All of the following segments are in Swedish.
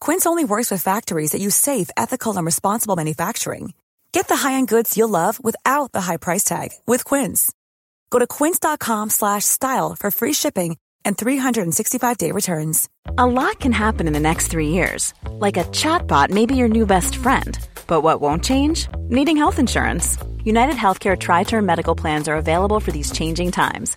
Quince only works with factories that use safe, ethical, and responsible manufacturing. Get the high-end goods you'll love without the high price tag with Quince. Go to quince.com/style for free shipping and 365-day returns. A lot can happen in the next three years. Like a chatbot may be your new best friend. But what won't change? Needing health insurance. United Healthcare Tri Term Medical Plans are available for these changing times.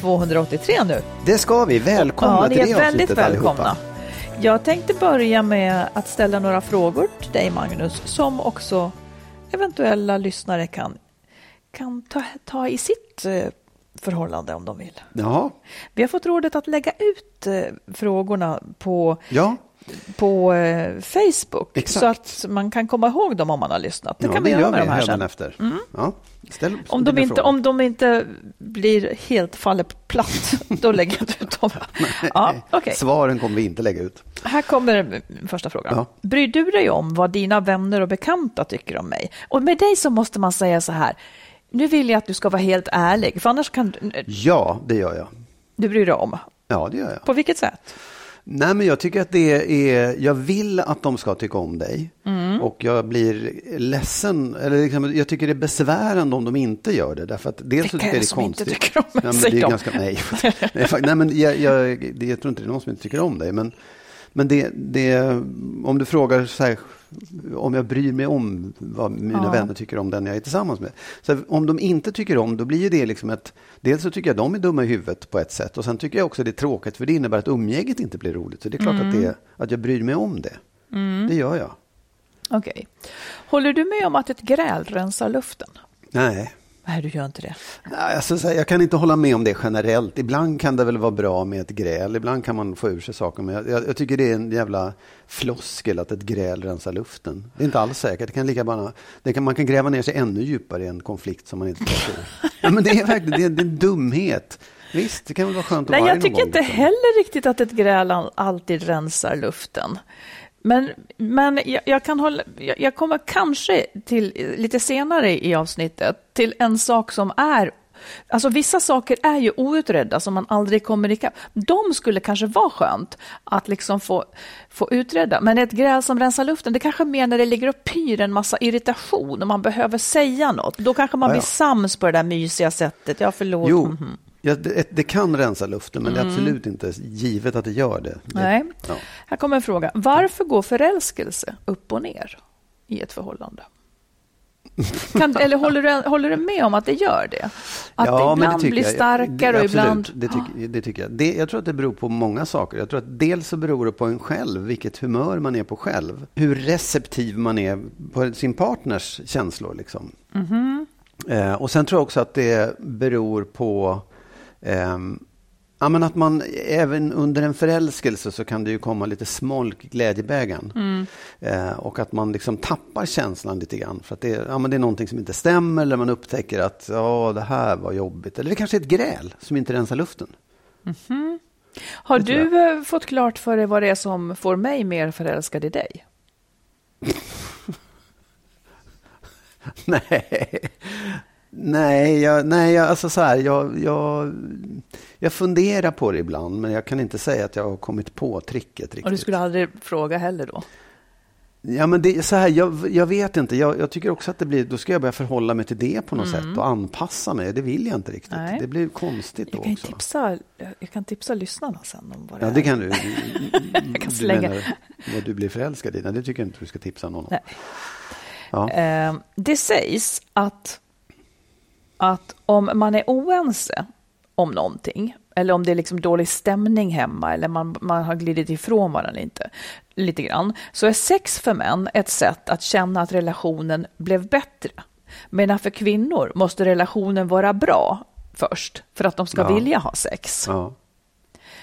283 nu. Det ska vi. Välkomna ja, till det det är väldigt avsnittet välkomna. allihopa. Jag tänkte börja med att ställa några frågor till dig Magnus som också eventuella lyssnare kan, kan ta, ta i sitt eh, förhållande om de vill. Jaha, Vi har fått rådet att lägga ut eh, frågorna på, ja. På eh, Facebook Exakt. så att man kan komma ihåg dem om man har lyssnat. Det ja, kan vi det göra gör med de här sen. efter. Ja. Ställ Om de, inte, frågor. om de inte blir helt faller platt, då lägger jag inte ut dem. Ja, okej. Svaren kommer vi inte lägga ut. Här kommer första frågan. Ja. Bryr du dig om vad dina vänner och bekanta tycker om mig? Och med dig så måste man säga så här. Nu vill jag att du ska vara helt ärlig, för annars kan du, Ja, det gör jag. du bry dig om. Ja, det gör jag. På vilket sätt? Nej, men jag tycker att det är, jag vill att de ska tycka om dig. Mm. Och jag blir ledsen, eller liksom, jag tycker det är besvärande om de inte gör det. Därför att dels så Vilka tycker är det som inte tycker om mig, nej, men det är ganska, nej, nej, men jag, jag, jag tror inte det är någon som inte tycker om dig. Men, men det, det, om du frågar så här, om jag bryr mig om vad mina Ja. vänner tycker om den jag är tillsammans med. Så om de inte tycker om, då blir ju det liksom ett... Dels så tycker jag de är dumma i huvudet på ett sätt och sen tycker jag också det är tråkigt för det innebär att umgänget inte blir roligt. Så det är klart att, det, att jag bryr mig om det. Det gör jag. Okej. Håller du med om att ett gräl rensar luften? Nej. Nej, du gör inte det. Nej, alltså, jag kan inte hålla med om det generellt. Ibland kan det väl vara bra med ett gräl. Ibland kan man få ur sig saker. Men jag, jag, jag tycker det är en jävla floskel att ett gräl rensar luften. Det är inte alls säkert. Det kan lika bara, det kan, man kan gräva ner sig ännu djupare i en konflikt som man inte ur. ja, men Det är verkligen det är, det är en dumhet. Visst, det kan väl vara skönt att Nej, vara jag tycker inte heller riktigt att ett gräl all- alltid rensar luften. Men, men jag, jag, kan hålla, jag, jag kommer kanske till lite senare i avsnittet till en sak som är Alltså vissa saker är ju outredda som man aldrig kommer ikapp. De skulle kanske vara skönt att liksom få, få utredda. Men ett gräl som rensar luften, det kanske är mer när det ligger och pyr en massa irritation och man behöver säga något. Då kanske man Ja, ja. blir sams på det där mysiga sättet. Ja, förlåt. Jo, Mhm. Ja, det, det kan rensa luften men det är absolut inte givet att det gör det. det Nej. Ja. Här kommer en fråga. Varför går förälskelse upp och ner i ett förhållande? Kan, eller håller du, håller du med om att det gör det? Att det men ibland tycker blir jag. starkare Det- och ibland... Det, tycker- det tycker jag. Det, jag tror att det beror på många saker. Jag tror att dels så beror det på en själv, vilket humör man är på själv. Hur receptiv man är på sin partners känslor. Liksom. Mhm. Eh, och sen tror jag också att det beror på Ja, men att man även under en förälskelse så kan det ju komma lite smolk i glädjebägaren. Mm. Eh, och att man liksom tappar känslan lite grann. För att det, ja, men det är någonting som inte stämmer eller man upptäcker att ja, det här var jobbigt. Eller det kanske är ett gräl som inte rensar luften. Har det tror du eh, fått klart för dig vad det är som får mig mer förälskad i dig? nej. Nej, jag, nej jag, alltså så här, jag, jag, jag funderar på det ibland, men jag kan inte säga att jag har kommit på tricket riktigt. Och du skulle aldrig fråga heller då? Ja, men det, så här, jag, jag vet inte. Jag, jag, tycker också att det blir, då ska jag börja förhålla mig till det på något mm. sätt och anpassa mig. Det vill jag inte riktigt. Nej. Det blir konstigt jag kan också. Tipsa, jag kan tipsa lyssnarna sen om vad det Ja, det kan du. jag kan slänga. Du menar vad du blir förälskad i? Nej, det tycker jag inte du ska tipsa någon om. Nej. Ja. Eh, det sägs att, att om man är oense om någonting eller om det är liksom dålig stämning hemma eller man, man har glidit ifrån varandra inte, lite grann, så är sex för män ett sätt att känna att relationen blev bättre. Medan för kvinnor måste relationen vara bra först för att de ska ja. vilja ha sex. Ja.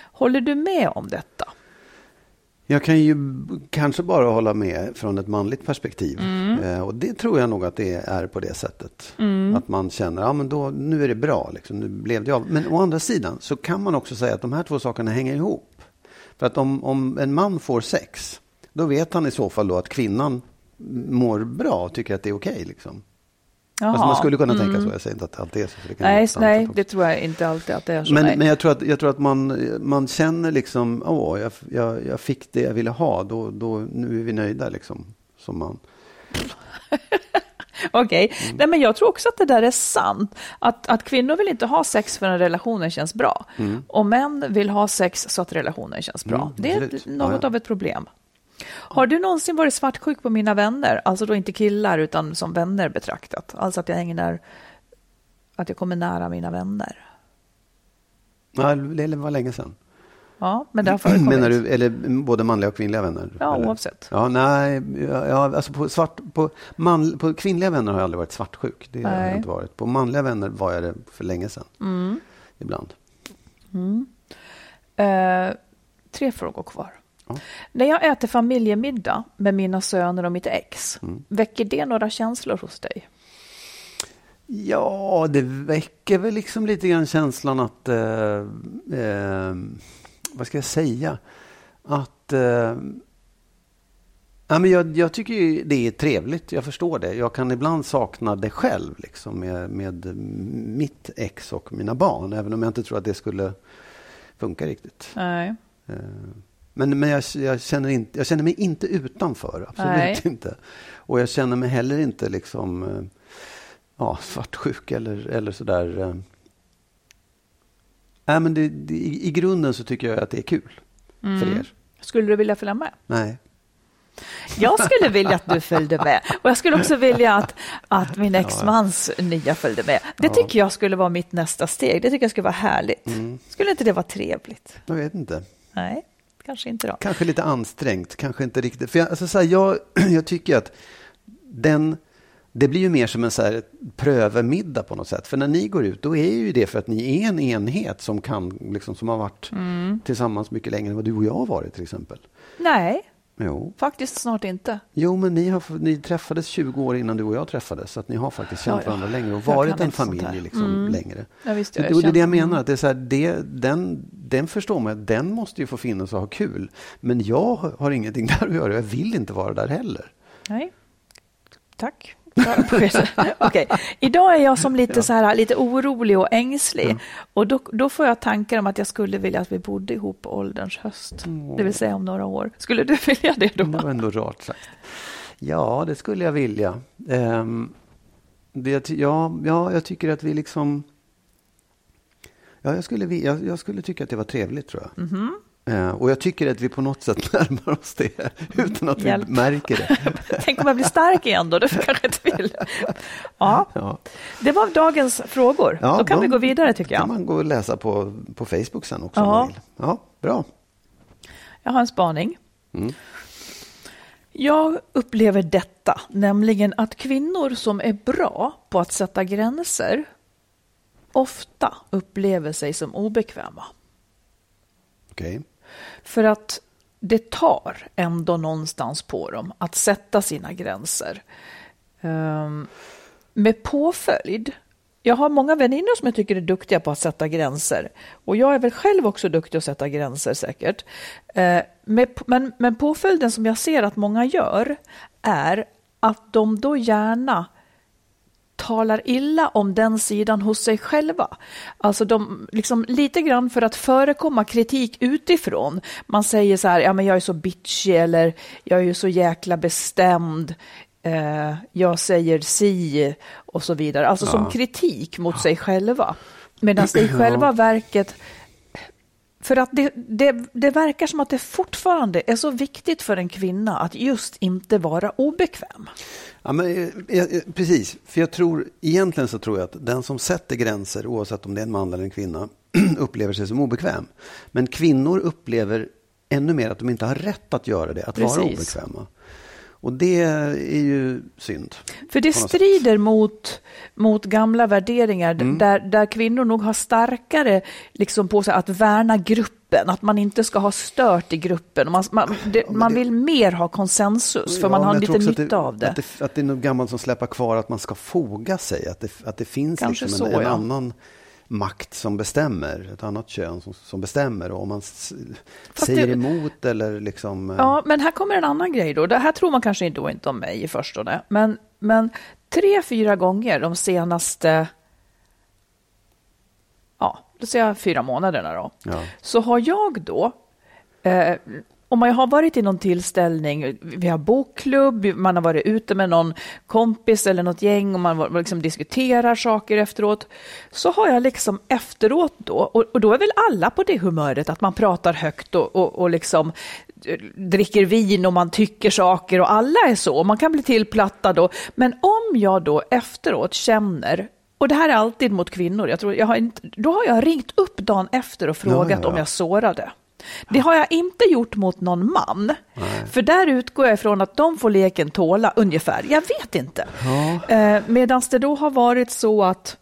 Håller du med om detta? Jag kan ju kanske bara hålla med från ett manligt perspektiv. Mm. Eh, och det tror jag nog att det är på det sättet. Mm. Att man känner, ja men då, nu är det bra, liksom, nu blev det av. Men å andra sidan så kan man också säga att de här två sakerna hänger ihop. För att om, om en man får sex, då vet han i så fall då att kvinnan mår bra och tycker att det är okej. Okay, liksom. Alltså man skulle kunna mm. tänka så, jag säger inte att det alltid är så. Det nej, nej det tror jag inte alltid att det är så. Men, men jag, tror att, jag tror att man, man känner liksom, åh, jag, jag, jag fick det jag ville ha, då, då, nu är vi nöjda liksom. Som man. Okej, okay. mm. men jag tror också att det där är sant. Att, att kvinnor vill inte ha sex för att relationen känns bra. Mm. Och män vill ha sex så att relationen känns bra. Mm, det är ett, något ja, ja. av ett problem. Har du någonsin varit svartsjuk på mina vänner? Alltså då inte killar utan som vänner betraktat. Alltså att jag hänger att jag kommer nära mina vänner. Ja, det var länge sedan. Ja, men det har Menar du eller både manliga och kvinnliga vänner? Ja, eller? oavsett. Ja, nej, ja, alltså på, svart, på, man, på kvinnliga vänner har jag aldrig varit svartsjuk. Det har jag inte varit. På manliga vänner var jag det för länge sedan. Mm. Ibland. Mm. Eh, tre frågor kvar. Ja. När jag äter familjemiddag med mina söner och mitt ex, mm. väcker det några känslor hos dig? Ja, det väcker väl liksom lite grann känslan att, eh, eh, vad ska jag säga, att eh, Ja, men jag, jag tycker det är trevligt, jag förstår det. Jag kan ibland sakna det själv liksom, med, med mitt ex och mina barn, även om jag inte tror att det skulle funka riktigt. Nej. Men, men jag, jag, känner inte, jag känner mig inte utanför, absolut Nej. inte. Och jag känner mig heller inte liksom eh, ja, svartsjuk eller, eller sådär. Eh. Nej, men det, det, i, i, grunden så tycker jag att det är kul mm. för er. Skulle du vilja följa med? Nej. Jag skulle vilja att du följde med. Och jag skulle också vilja att, att min exmans ja. nya följde med. Det tycker jag skulle vara mitt nästa steg. Det tycker jag skulle vara härligt. Mm. Skulle inte det vara trevligt? Jag vet inte. Nej. Kanske inte då. Kanske lite ansträngt, kanske inte riktigt. För jag, alltså så här, jag, jag tycker att den, det blir ju mer som en så här prövemiddag på något sätt. För när ni går ut, då är ju det för att ni är en enhet som, kan, liksom, som har varit mm. tillsammans mycket längre än vad du och jag har varit till exempel. Nej, Jo. Faktiskt snart inte. Jo, men ni, har, ni träffades 20 år innan du och jag träffades. Så att ni har faktiskt känt ja, varandra längre och varit en familj liksom, mm. längre. Ja, visst, jag det, det är det jag menar. Att det är så här, det, den, den förstår man, den måste ju få finnas och ha kul. Men jag har ingenting där att göra. Jag vill inte vara där heller. Nej, tack. okay. Idag är jag som lite, så här, lite orolig och ängslig. Mm. Och då, då får jag tankar om att jag skulle vilja att vi bodde ihop på ålderns höst. Mm. Det vill säga om några år. Skulle du vilja det då? Det var ändå rart sagt. Ja, det skulle jag vilja. Um, det, ja, ja, jag tycker att vi liksom... Ja, jag skulle, jag, jag skulle tycka att det var trevligt tror jag. Mm -hmm. Uh, och jag tycker att vi på något sätt närmar oss det utan att Hjälp. vi märker det. Tänk om jag blir stark igen då, det kanske inte vill. Ja. ja. Det var dagens frågor. Ja, då kan de, vi gå vidare tycker jag. kan man gå och läsa på, på Facebook sen också. Ja. Om man vill. ja, bra. Jag har en spaning. Mm. Jag upplever detta, nämligen att kvinnor som är bra på att sätta gränser ofta upplever sig som obekväma. Okay. För att det tar ändå någonstans på dem att sätta sina gränser. Um, med påföljd. Jag har många väninnor som jag tycker är duktiga på att sätta gränser. Och jag är väl själv också duktig att sätta gränser säkert. Uh, med, men, men påföljden som jag ser att många gör är att de då gärna talar illa om den sidan hos sig själva. Alltså de, liksom, lite grann för att förekomma kritik utifrån. Man säger så här, ja men jag är så bitchy eller jag är ju så jäkla bestämd. Eh, jag säger si och så vidare. Alltså som kritik mot sig själva. Medan det i själva verket för att det, det, det verkar som att det fortfarande är så viktigt för en kvinna att just inte vara obekväm. Ja, men, eh, eh, precis, för jag tror, egentligen så tror jag att den som sätter gränser, oavsett om det är en man eller en kvinna, upplever sig som obekväm. Men kvinnor upplever ännu mer att de inte har rätt att göra det, att Precis. vara obekväma. Och det är ju synd. För det strider mot, mot gamla värderingar Mm. där, där kvinnor nog har starkare liksom på sig att värna gruppen, att man inte ska ha stört i gruppen. Man, man, det, man vill mer ha konsensus för man Ja, har jag tror lite nytta att av det. Att det, att det är något gammalt som släpar kvar, att man ska foga sig. Att det, att det finns Kanske liksom en, så, en ja. annan makt som bestämmer, ett annat kön som, som bestämmer. Och om man s- säger det- emot eller liksom... eh, Ja, men här kommer en annan grej då. Det här tror man kanske då inte om mig i förstone. Men, men tre, fyra gånger de senaste, ja, då säger jag fyra månaderna då, Ja. så har jag då, eh, om man har varit i någon tillställning, vi har bokklubb, man har varit ute med någon kompis eller något gäng och man liksom diskuterar saker efteråt, så har jag liksom efteråt då, och, och då är väl alla på det humöret att man pratar högt och, och, och liksom eh, dricker vin och man tycker saker och alla är så, man kan bli tillplattad då. Men om jag då efteråt känner och det här är alltid mot kvinnor. Jag tror, jag har inte, då har jag ringt upp dagen efter och frågat ja, ja. om jag sårade. Det har jag inte gjort mot någon man. För där utgår jag ifrån att de får leken tåla ungefär. Jag vet inte. Eh, Medan det då har varit så att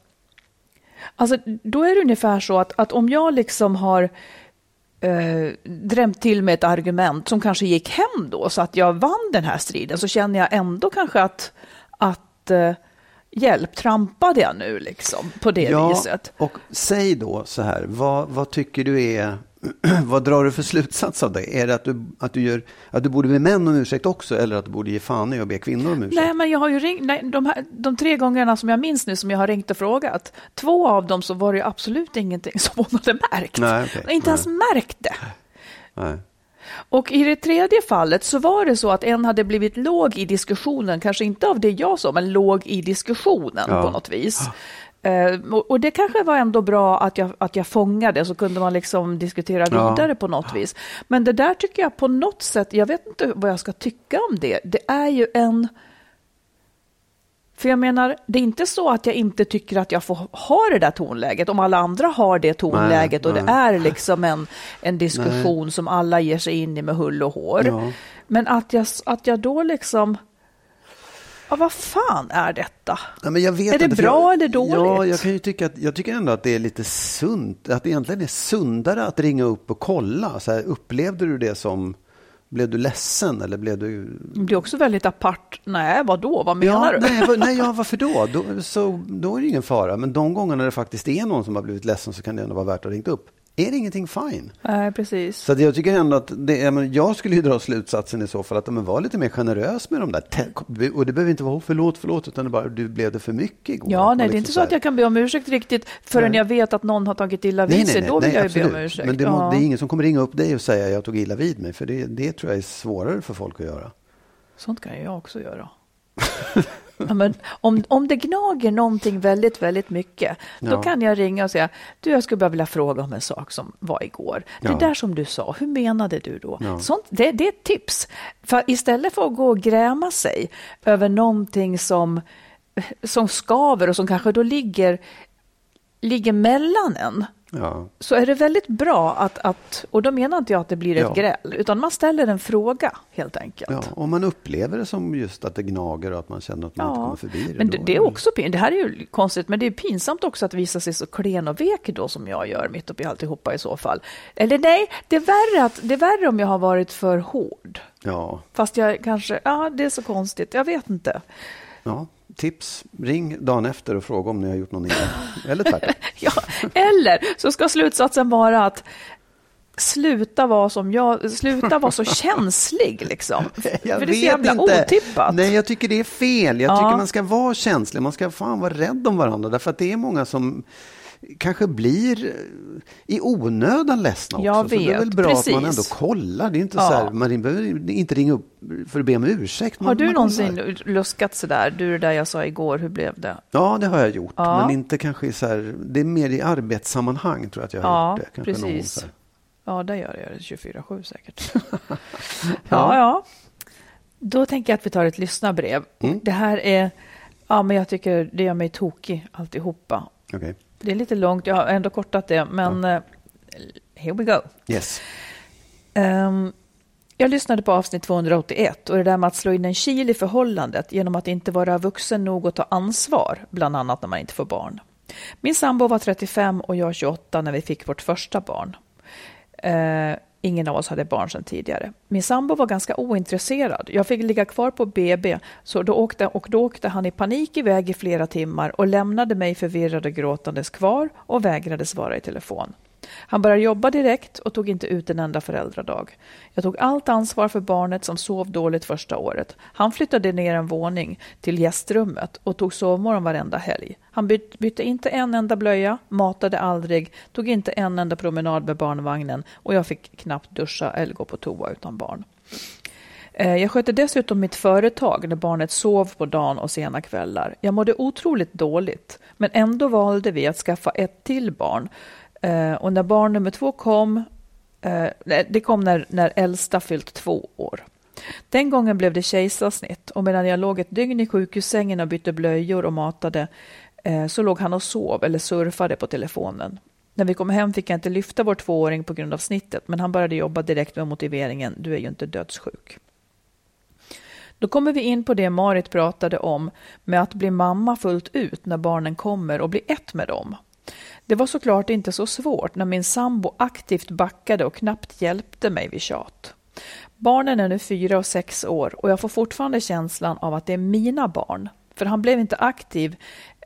Alltså, då är det ungefär så att, att om jag liksom har eh, drämt till med ett argument som kanske gick hem då, så att jag vann den här striden, så känner jag ändå kanske att, att eh, hjälp, trampade jag nu liksom på det ja, viset? och säg då så här, vad, vad tycker du är... vad drar du för slutsats av det? Är det att du, att, du gör, att du borde be män om ursäkt också eller att du borde ge fan i och be kvinnor om ursäkt? Nej, men jag har ju ringt, nej, de, här, de tre gångerna som jag minns nu som jag har ringt och frågat, två av dem så var det absolut ingenting som hon hade märkt. Nej, okej. Inte ens märkt det. Nej. Och i det tredje fallet så var det så att en hade blivit låg i diskussionen, kanske inte av det jag sa, men låg i diskussionen Ja. på något vis. Eh, och, och det kanske var ändå bra att jag, att jag fångade, så kunde man liksom diskutera Ja. vidare på något vis. Men det där tycker jag på något sätt, jag vet inte vad jag ska tycka om det, det är ju en... För jag menar, det är inte så att jag inte tycker att jag får ha det där tonläget. Om alla andra har det tonläget och det nej. är liksom en, en diskussion som alla ger sig in i med hull och hår. Ja. Men att jag, att jag då liksom... Ja, vad fan är detta? Nej, men jag vet Är det inte, bra jag, eller dåligt? Ja, jag kan ju tycka att, jag tycker ändå att det är lite sunt, att det egentligen är sundare att ringa upp och kolla. Så här, upplevde du det som, blev du ledsen eller blev du... Det blir också väldigt apart. Nej, vad då? Vad menar ja, du? Nej, nej, ja, varför då? då? Så, då är det ingen fara. Men de gångerna det faktiskt är någon som har blivit ledsen så kan det ändå vara värt att ringa upp. Är det ingenting fine? Nej, precis. Så jag tycker ändå att det, jag, skulle ju dra slutsatsen i så fall att men, var lite mer generös med de där. Och det behöver inte vara "Åh, förlåt, förlåt, utan det bara du blev det för mycket igår. Ja, nej, det är liksom inte så att jag kan be om ursäkt riktigt förrän Nej. jag vet att någon har tagit illa vid Nej, sig. nej, Då nej, vill nej jag ju be om absolut. ursäkt. Men det, ja. det är ingen som kommer ringa upp dig och säga jag tog illa vid mig. För det, det tror jag är svårare för folk att göra. Sånt kan jag också göra. ja, men om, om det gnager någonting väldigt, väldigt mycket, då Ja. kan jag ringa och säga, du, jag skulle bara vilja fråga om en sak som var igår. Det Ja. där som du sa, hur menade du då? Ja. Sånt, det, det är ett tips. För istället för att gå och gräma sig över någonting som, som skaver och som kanske då ligger, ligger mellan en, Ja. så är det väldigt bra att, att och då menar inte jag att det blir ett Ja. gräl, utan man ställer en fråga helt enkelt. Ja, om man upplever det som just att det gnager och att man känner att man inte kommer förbi det. men det, det är också. Det här är ju konstigt, men det är pinsamt också att visa sig så klen och vek då som jag gör mitt uppe i alltihopa i så fall. Eller nej, det är värre, att, det är värre om jag har varit för hård. Ja, Fast jag kanske, ja det är så konstigt, jag vet inte. ja, tips. Ring dagen efter och fråga om ni har gjort någon illa. Eller tvärtom. Ja, eller så ska slutsatsen vara att sluta vara som jag, sluta vara så känslig liksom. Jag För det är så jävla inte. otippat. Nej, jag tycker det är fel. Jag Ja. tycker man ska vara känslig. Man ska fan vara rädd om varandra. Därför att det är många som kanske blir eh, i onödan ledsna också. Jag Så det är vet, väl bra att precis. man ändå kollar. Det är inte Ja. så här, man behöver inte ringa upp för att be om ursäkt. Har du man någonsin luskat sådär? Du, det där jag sa igår, hur blev det? Ja, det har jag gjort. Ja. Men inte kanske så här, det är mer i arbetssammanhang tror jag att jag har Ja, gjort det. Kanske precis. Ja, det gör jag 24-7 säkert. ja, ja. Då tänker jag att vi tar ett lyssnarbrev. Mm. Det här är, ja men jag tycker det gör mig tokig alltihopa. Okej. Det är lite långt, jag har ändå kortat det, men eh, here we go. Yes. Ehm, jag lyssnade på avsnitt 281 och det där med att slå in en kil i förhållandet genom att inte vara vuxen nog att ta ansvar, bland annat när man inte får barn. Min sambo var 35 och jag 28 när vi fick vårt första barn. Eh, ingen av oss hade barn sedan tidigare. Min sambo var ganska ointresserad. Jag fick ligga kvar på BB så då åkte, och då åkte han i panik iväg i flera timmar och lämnade mig förvirrad och gråtandes kvar och vägrade svara i telefon. Han började jobba direkt och tog inte ut en enda föräldradag. Jag tog allt ansvar för barnet som sov dåligt första året. Han flyttade ner en våning till gästrummet och tog sovmorgon varenda helg. Han bytte inte en enda blöja, matade aldrig, tog inte en enda promenad med barnvagnen och jag fick knappt duscha eller gå på toa utan barn. Eh, jag skötte dessutom mitt företag när barnet sov på dagen och sena kvällar. Jag mådde otroligt dåligt, men ändå valde vi att skaffa ett till barn. Eh, Och när barn nummer två kom, eh, det kom när, när äldsta fyllt två år. Den gången blev det kejsarsnitt och medan jag låg ett dygn i sjukhussängen och bytte blöjor och matade eh, så låg han och sov eller surfade på telefonen. När vi kom hem fick jag inte lyfta vår tvååring på grund av snittet men han började jobba direkt med motiveringen du är ju inte dödssjuk. Då kommer vi in på det Marit pratade om med att bli mamma fullt ut när barnen kommer och bli ett med dem. Det var såklart inte så svårt när min sambo aktivt backade och knappt hjälpte mig vid tjat. Barnen är nu fyra och sex år och jag får fortfarande känslan av att det är mina barn. För han blev inte aktiv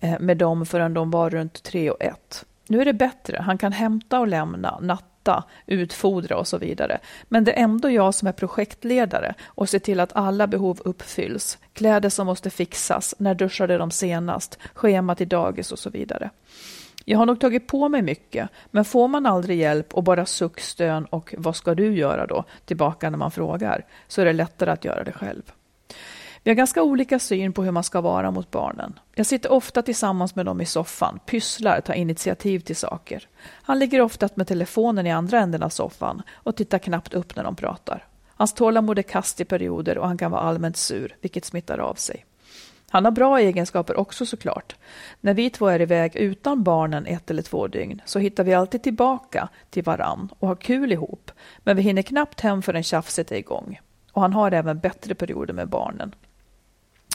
eh, med dem förrän de var runt tre och ett. Nu är det bättre, han kan hämta och lämna, natta, utfodra och så vidare. Men det är ändå jag som är projektledare och ser till att alla behov uppfylls. Kläder som måste fixas, när duschade de senast, schema till dagis och så vidare. Jag har nog tagit på mig mycket, men får man aldrig hjälp och bara suckstön och vad ska du göra då, tillbaka när man frågar, så är det lättare att göra det själv. Vi har ganska olika syn på hur man ska vara mot barnen. Jag sitter ofta tillsammans med dem i soffan, pysslar, tar initiativ till saker. Han ligger ofta med telefonen i andra änden av soffan och tittar knappt upp när de pratar. Hans tålamod är kast i perioder och han kan vara allmänt sur, vilket smittar av sig. Han har bra egenskaper också såklart. När vi två är iväg utan barnen ett eller två dygn så hittar vi alltid tillbaka till varann och har kul ihop. Men vi hinner knappt hem förrän tjafset är igång. Och han har även bättre perioder med barnen.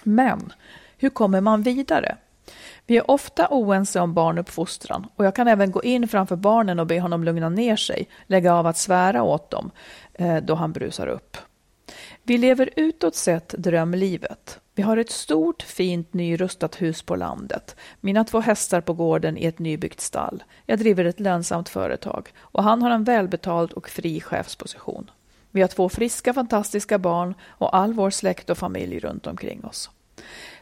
Men hur kommer man vidare? Vi är ofta oense om barnuppfostran och jag kan även gå in framför barnen och be honom lugna ner sig, lägga av att svära åt dem eh, då han brusar upp. Vi lever utåt sett drömlivet. Vi har ett stort, fint, nyrustat hus på landet. Mina två hästar på gården i ett nybyggt stall. Jag driver ett lönsamt företag och han har en välbetald och fri chefsposition. Vi har två friska, fantastiska barn och all vår släkt och familj runt omkring oss.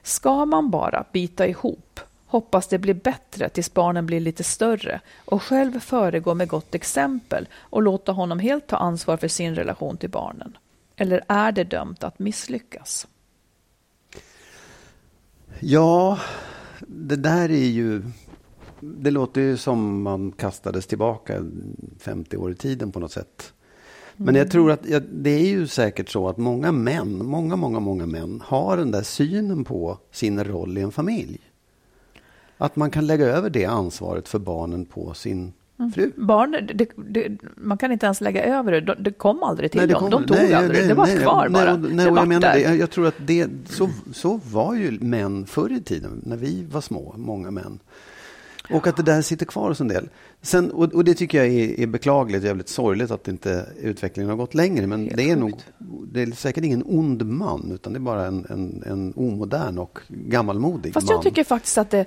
Ska man bara bita ihop, hoppas det blir bättre tills barnen blir lite större och själv föregå med gott exempel och låta honom helt ta ansvar för sin relation till barnen? Eller är det dömt att misslyckas? Ja, det där är ju... Det låter ju som man kastades tillbaka 50 år i tiden på något sätt. Men jag tror att ja, det är ju säkert så att många män, många, många, många män har den där synen på sin roll i en familj. Att man kan lägga över det ansvaret för barnen på sin fru. Barn, det, det, man kan inte ens lägga över det. De- Det kom aldrig till Nej, det dem. kom- De tog nej, aldrig. nej, det var nej, kvar nej, bara. Nej, det var jag, menar, det, jag tror att det, så, så var ju män förr i tiden, när vi var små, många män. Och att det där sitter kvar hos en del. Sen, och, och det tycker jag är, är beklagligt, jävligt sorgligt att inte utvecklingen har gått längre. Men Helt det är nog, det är säkert ingen ond man, utan det är bara en, en, en omodern och gammalmodig Fast man. jag tycker faktiskt att det,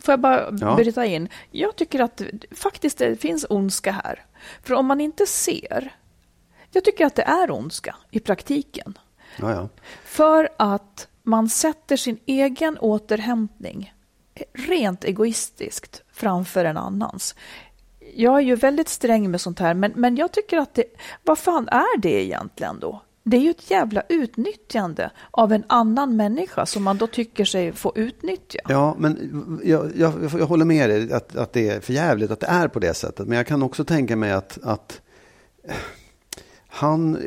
får jag bara Ja. bryta in, jag tycker att faktiskt det finns ondska här. För om man inte ser, jag tycker att det är ondska i praktiken. Ja, ja. För att man sätter sin egen återhämtning rent egoistiskt framför en annans. Jag är ju väldigt sträng med sånt här, men, men jag tycker att det, vad fan är det egentligen då? Det är ju ett jävla utnyttjande av en annan människa som man då tycker sig få utnyttja. Ja, men jag, jag, jag håller med dig att, att det är för jävligt att det är på det sättet. Men jag kan också tänka mig att, att han,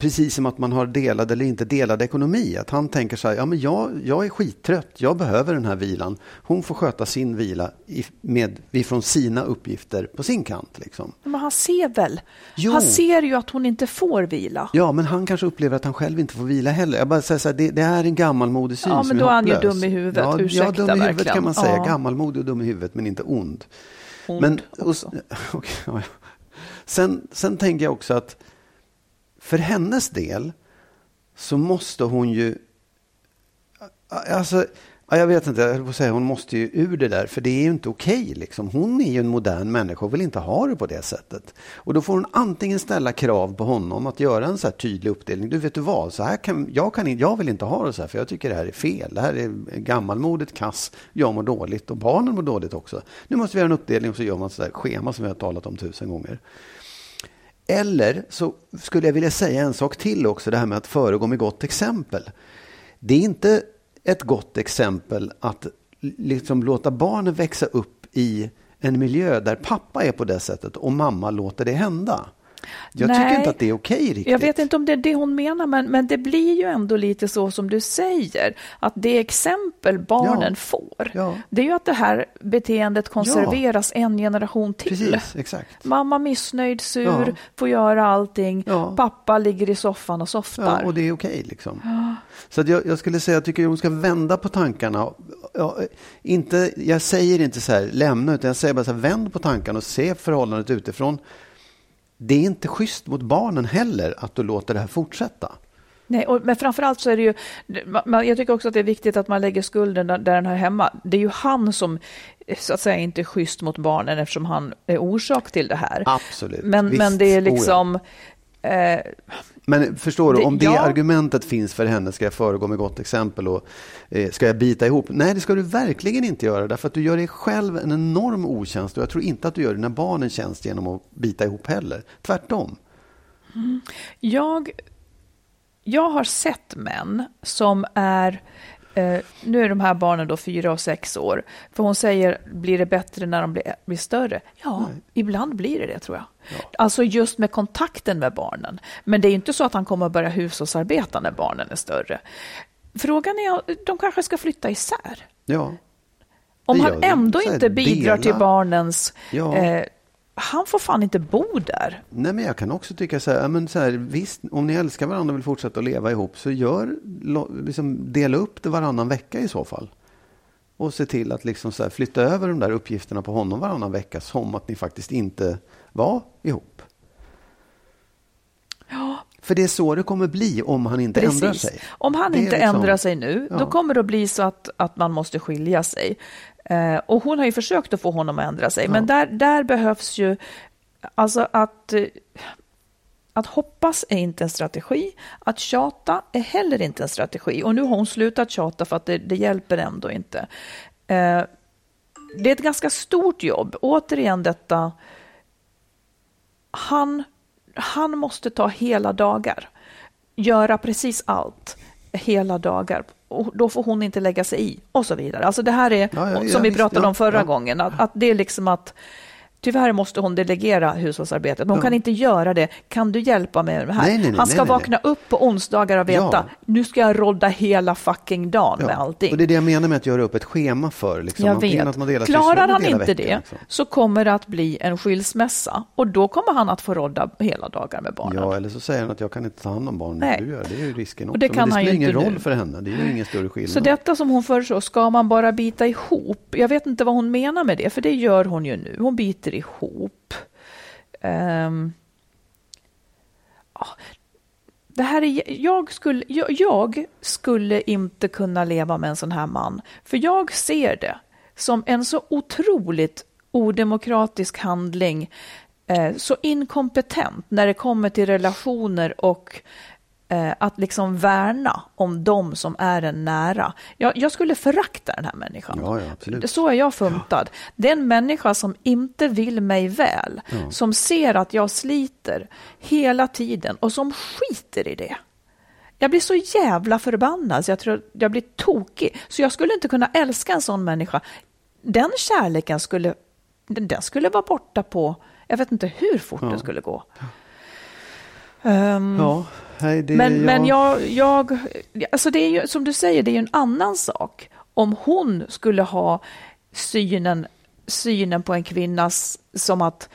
precis som att man har delad eller inte delad ekonomi, att han tänker så här, ja men jag, jag är skittrött, jag behöver den här vilan. Hon får sköta sin vila i, med, ifrån sina uppgifter på sin kant. Liksom. Men han ser väl? Jo. Han ser ju att hon inte får vila. Ja, men han kanske upplever att han själv inte får vila heller. Jag bara säger så här, det, det är en gammalmodig syn Ja, men då är han ju dum i huvudet. Ja, ja, Ursäkta, dum i huvudet verkligen. kan man säga. Ja. Gammalmodig och dum i huvudet, men inte ond. Ond Men, och, okej, ja, ja. sen, sen tänker jag också att för hennes del så måste hon ju... Alltså, jag vet inte, jag höll på att säga hon måste ju ur det där, för det är ju inte okej. liksom. Hon är ju en modern människa och vill inte ha det på det sättet. Och då får hon antingen ställa krav på honom att göra en så här tydlig uppdelning. Du vet du vad, så här kan, jag, kan, jag vill inte ha det så här, för jag tycker det här är fel. Det här är gammalmodigt, kass, jag mår dåligt och barnen mår dåligt också. Nu måste vi göra en uppdelning och så gör man så där schema som vi har talat om tusen gånger. Eller så skulle jag vilja säga en sak till också, det här med att föregå med gott exempel. Det är inte ett gott exempel att liksom låta barnen växa upp i en miljö där pappa är på det sättet och mamma låter det hända. Jag tycker Nej. inte att det är okej riktigt. Jag vet inte om det är det hon menar, men, men det blir ju ändå lite så som du säger, att det exempel barnen Ja. får, Ja. det är ju att det här beteendet konserveras en generation till. Precis, exakt. Mamma missnöjd, sur, Ja. får göra allting, Ja. pappa ligger i soffan och softar. Ja, och det är okej liksom. Så att jag, jag skulle säga, jag tycker hon ska vända på tankarna. Ja, inte, jag säger inte så här, lämna, utan jag säger bara så här, vänd på tankarna och se förhållandet utifrån. Det är inte schysst mot barnen heller att du låter det här fortsätta. Nej, och, men framförallt så är det ju, jag tycker också att det är viktigt att man lägger skulden där, där den hör hemma. Det är ju han som eh, så att säga inte är schysst mot barnen eftersom han är orsak till det här. Absolut. Men, Visst. men det är Oh, ja. liksom, eh, Men förstår du, om det ja. argumentet finns för henne, ska jag föregå med gott exempel och eh, ska jag bita ihop? Nej, det ska du verkligen inte göra, därför att du gör dig själv en enorm otjänst och jag tror inte att du gör dina barn en tjänst genom att bita ihop heller. Tvärtom. Jag, jag har sett män som är, eh, nu är de här barnen då fyra och sex år, för hon säger, blir det bättre när de blir, blir större? Ja, ibland blir det det tror jag. Alltså just med kontakten med barnen. Men det är ju inte så att han kommer att börja hushållsarbeta när barnen är större. Frågan är, de kanske ska flytta isär. Ja. Om han ändå inte bidrar dela. till barnens... Ja. Eh, han får fan inte bo där. Nej, men jag kan också tycka så här, men så här, visst, om ni älskar varandra och vill fortsätta att leva ihop så gör, liksom, dela upp det varannan vecka i så fall. Och se till att liksom så här, flytta över de där uppgifterna på honom varannan vecka som att ni faktiskt inte var ihop. Ja, För det är så det kommer bli om han inte ändrar Precis. sig. Om han Det inte liksom- ändrar sig nu, Ja. då kommer det att bli så att, att man måste skilja sig. Eh, och hon har ju försökt att få honom att ändra sig, men där, där behövs ju... Alltså att... eh, Att hoppas är inte en strategi, att tjata är heller inte en strategi. Och nu har hon slutat tjata för att det, det hjälper ändå inte. Eh, det är ett ganska stort jobb. Återigen detta, han, han måste ta hela dagar, göra precis allt hela dagar. Och då får hon inte lägga sig i och så vidare. Alltså det här är, Ja, ja, som vi visst, pratade ja, om förra gången, att, att det är liksom att Tyvärr måste hon delegera hushållsarbetet, men hon Ja. kan inte göra det. Kan du hjälpa mig med det här? Nej, nej, nej, Han ska vakna upp på onsdagar och veta, Ja. nu ska jag rodda hela fucking dagen med allting. Och det är det jag menar med att göra upp ett schema för. Liksom. Jag Antingen vet. Att man delar Klarar han inte veckan, det liksom. så kommer det att bli en skilsmässa och då kommer han att få rodda hela dagar med barnen. Ja, eller så säger han att jag kan inte ta hand om barnen Nej. Du gör. Det är ju risken också. Och det Men kan det han spelar ju ingen roll nu. för henne. Det är ju ingen större skillnad. Så detta som hon föreslår, ska man bara bita ihop? Jag vet inte vad hon menar med det, för det gör hon ju nu. Hon biter ihop. Um, Ja, det här är, jag, skulle, jag, jag skulle inte kunna leva med en sån här man, för jag ser det som en så otroligt odemokratisk handling, eh, så inkompetent när det kommer till relationer och att liksom värna om dem som är en nära. Jag, jag skulle förakta den här människan. Ja, ja. Så är jag funtad. Det är en människa som inte vill mig väl, som ser att jag sliter hela tiden och som skiter i det. Jag blir så jävla förbannad så jag tror jag blir tokig. Så jag skulle inte kunna älska en sån människa. Den kärleken skulle, den, den skulle vara borta på, jag vet inte hur fort det skulle gå. Ehm, Ja, nej, det, men, jag, men jag, jag, alltså det är ju som du säger, det är ju en annan sak. Om hon skulle ha synen, synen på en kvinnas som att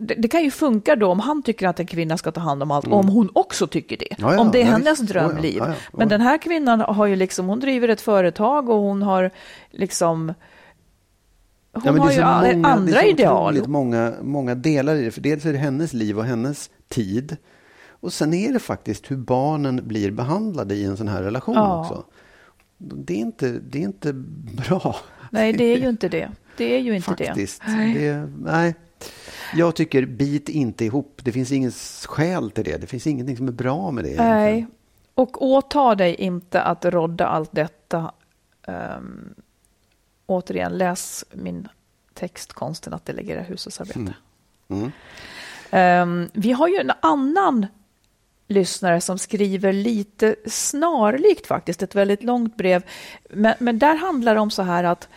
det, det kan ju funka då om han tycker att en kvinna ska ta hand om allt, om hon också tycker det. Mm. Ja, ja, om det är ja, hennes drömliv. Ja. Men den här kvinnan har ju liksom, hon driver ett företag och hon har liksom hon Ja, har ju många, andra det är så ideal. Många, många delar i det. För dels är det hennes liv och hennes tid. Och sen är det faktiskt hur barnen blir behandlade i en sån här relation Ja. också. Det är, inte, det är inte bra. Nej, det är ju inte det. Det är ju inte Faktiskt. det. Nej. Det, nej. Jag tycker bit inte ihop. Det finns ingen skäl till det. Det finns ingenting som är bra med det. egentligen. Nej, och åta dig inte att rodda allt detta. Um, återigen, läs min text Konsten att delegera hushållsarbete. Mm. Ehm, vi har ju en annan lyssnare som skriver lite snarlikt faktiskt, ett väldigt långt brev. Men, men där handlar det om så här att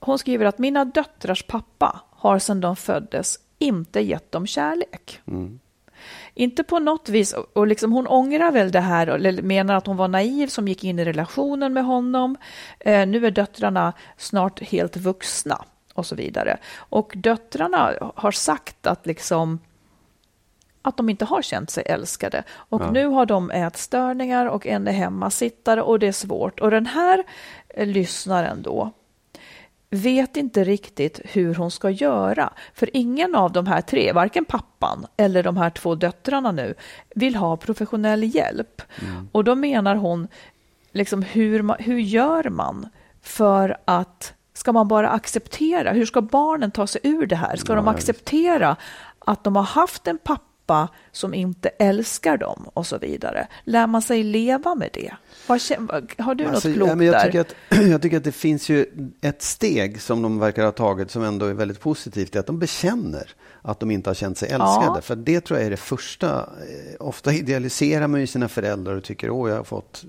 hon skriver att mina döttrars pappa har sedan de föddes inte gett dem kärlek. Inte på något vis, och- och liksom hon ångrar väl det här, eller menar att hon var naiv som gick in i relationen med honom. Eh, nu är döttrarna snart helt vuxna och så vidare. Och döttrarna har sagt att liksom att de inte har känt sig älskade. Och Ja. nu har de ätstörningar och en är hemmasittare och det är svårt. Och den här eh, lyssnaren då vet inte riktigt hur hon ska göra. För ingen av de här tre, varken pappan eller de här två döttrarna nu, vill ha professionell hjälp. Och då menar hon, liksom hur, ma- hur gör man för att, ska man bara acceptera, hur ska barnen ta sig ur det här? Ska de Ja, visst. acceptera att de har haft en pappa som inte älskar dem och så vidare? Lär man sig leva med det? Vad- har du Alltså, något klokt ja, men jag, där? tycker att, jag tycker att det finns ju ett steg som de verkar ha tagit som ändå är väldigt positivt. Det är att de bekänner att de inte har känt sig älskade. Ja. För det tror jag är det första. Eh, Ofta idealiserar man ju sina föräldrar och tycker åh jag har fått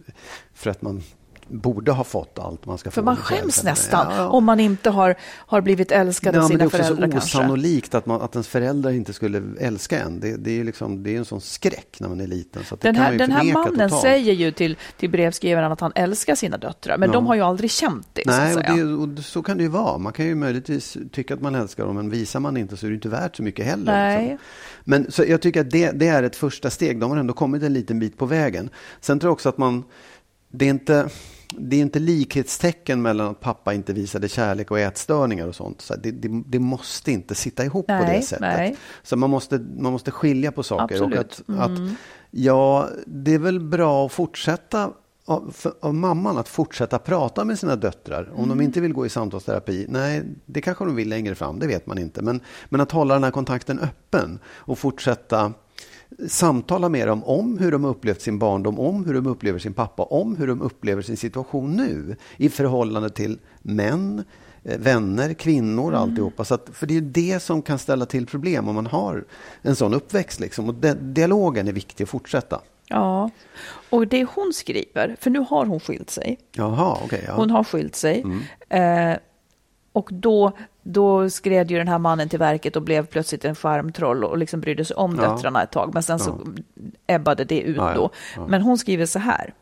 för att man borde ha fått allt man ska För få. man i skäms själv. nästan Ja. om man inte har, har blivit älskad av Ja, men det är sina också föräldrar så kanske. osannolikt att, man, att ens föräldrar inte skulle älska en. Det, det är ju liksom, det är en sån skräck när man är liten. Så Den kan man här, den här mannen totalt. säger ju till, till brevskrivaren att han älskar sina döttrar, men Ja. de har ju aldrig känt det. Nej, så och, att säga. det, och så kan det ju vara. Man kan ju möjligtvis tycka att man älskar dem, men visar man inte så är det inte värt så mycket heller. Nej. Liksom. Men så jag tycker att det, det är ett första steg. De har ändå kommit en liten bit på vägen. Sen tror jag också att man, det är inte, det är inte likhetstecken mellan att pappa inte visade kärlek och ätstörningar och sånt. Så det, det, det måste inte sitta ihop på Nej, det sättet. nej. Så man måste, man måste skilja på saker. Absolut. Och att, att, ja, det är väl bra att fortsätta av, för, av mamman att fortsätta prata med sina döttrar. Om de inte vill gå i samtalsterapi, nej, det kanske de vill längre fram, det vet man inte. Men, men att hålla den här kontakten öppen och fortsätta samtala med dem om hur de upplevt sin barndom, om hur de upplever sin pappa, om hur de upplever sin situation nu i förhållande till män, eh, vänner, kvinnor, Mm. alltihopa. Så att, för det är det som kan ställa till problem om man har en sån uppväxt. Liksom. Och dialogen är viktig att fortsätta. Ja, och det hon skriver, för nu har hon skilt sig. Jaha, okej. ja. Hon har skilt sig. Mm. Eh, och då, då skred ju den här mannen till verket och blev plötsligt en skärmtroll och liksom brydde sig om Ja. döttrarna ett tag. Men sen så ebbade det ut Ja, ja. då. Ja. Men hon skriver så här.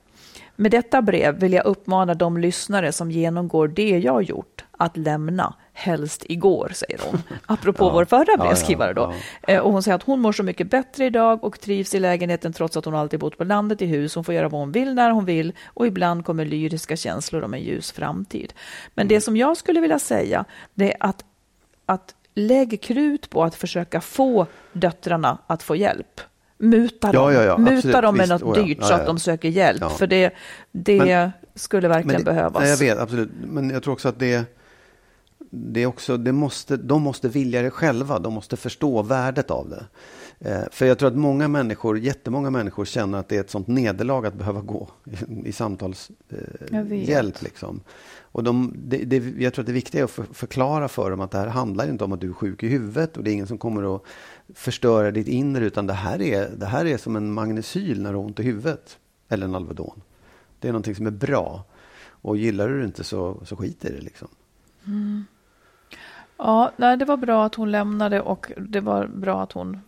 Med detta brev vill jag uppmana de lyssnare som genomgår det jag gjort att lämna, helst igår, säger hon. Apropå Ja. vår förra Ja, ja, brevskrivare då. ja. Eh, Och hon säger att hon mår så mycket bättre idag och trivs i lägenheten trots att hon alltid bott på landet i hus. Hon får göra vad hon vill när hon vill och ibland kommer lyriska känslor om en ljus framtid. Men Mm. det som jag skulle vilja säga det är att, att lägg krut på att försöka få döttrarna att få hjälp. Muta dem, Ja, ja, ja, Muta absolut, dem med visst. något Oh, dyrt så att de söker hjälp. För det, det Men- skulle verkligen det, behövas. Nej, jag vet, absolut. Men jag tror också att det, det är också, det måste, de måste vilja det själva. De måste förstå värdet av det. Eh, för jag tror att många människor, jättemånga människor känner att det är ett sånt nederlag att behöva gå i, i samtalshjälp. Eh, liksom. Och de, det, det, jag tror att det viktiga är att för, förklara för dem att det här handlar inte om att du är sjuk i huvudet och det är ingen som kommer att förstöra ditt inre utan det här är, det här är som en magnesyl när du har ont i huvudet. Eller en Alvedon. Det är någonting som är bra. Och gillar du det inte så, så skit i det liksom. Mm. Ja, nej, det var bra att hon lämnade och det var bra att hon,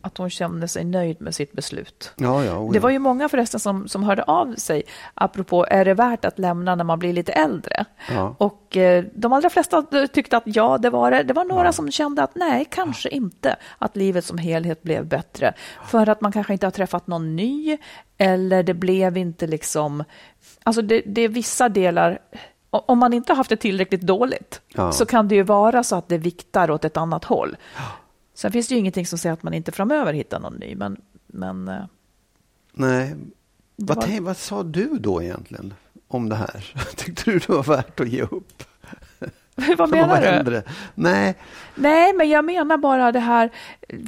att hon kände sig nöjd med sitt beslut. Ja, ja. oh Det var ju många förresten som, som hörde av sig apropå är det värt att lämna när man blir lite äldre? Ja. Och eh, de allra flesta tyckte att ja, det var det. Det var några som kände att nej, kanske inte. Att livet som helhet blev bättre. För att man kanske inte har träffat någon ny eller det blev inte liksom... Alltså det, det är vissa delar... Om man inte har haft det tillräckligt dåligt Ja. så kan det ju vara så att det viktar åt ett annat håll. Sen finns det ju ingenting som säger att man inte framöver hittar någon ny, men, men eh, Nej. Vad, var- tänk, vad sa du då egentligen om det här? Tyckte du det var värt att ge upp? vad menar du? äldre? Nej, Nej, men jag menar bara det här,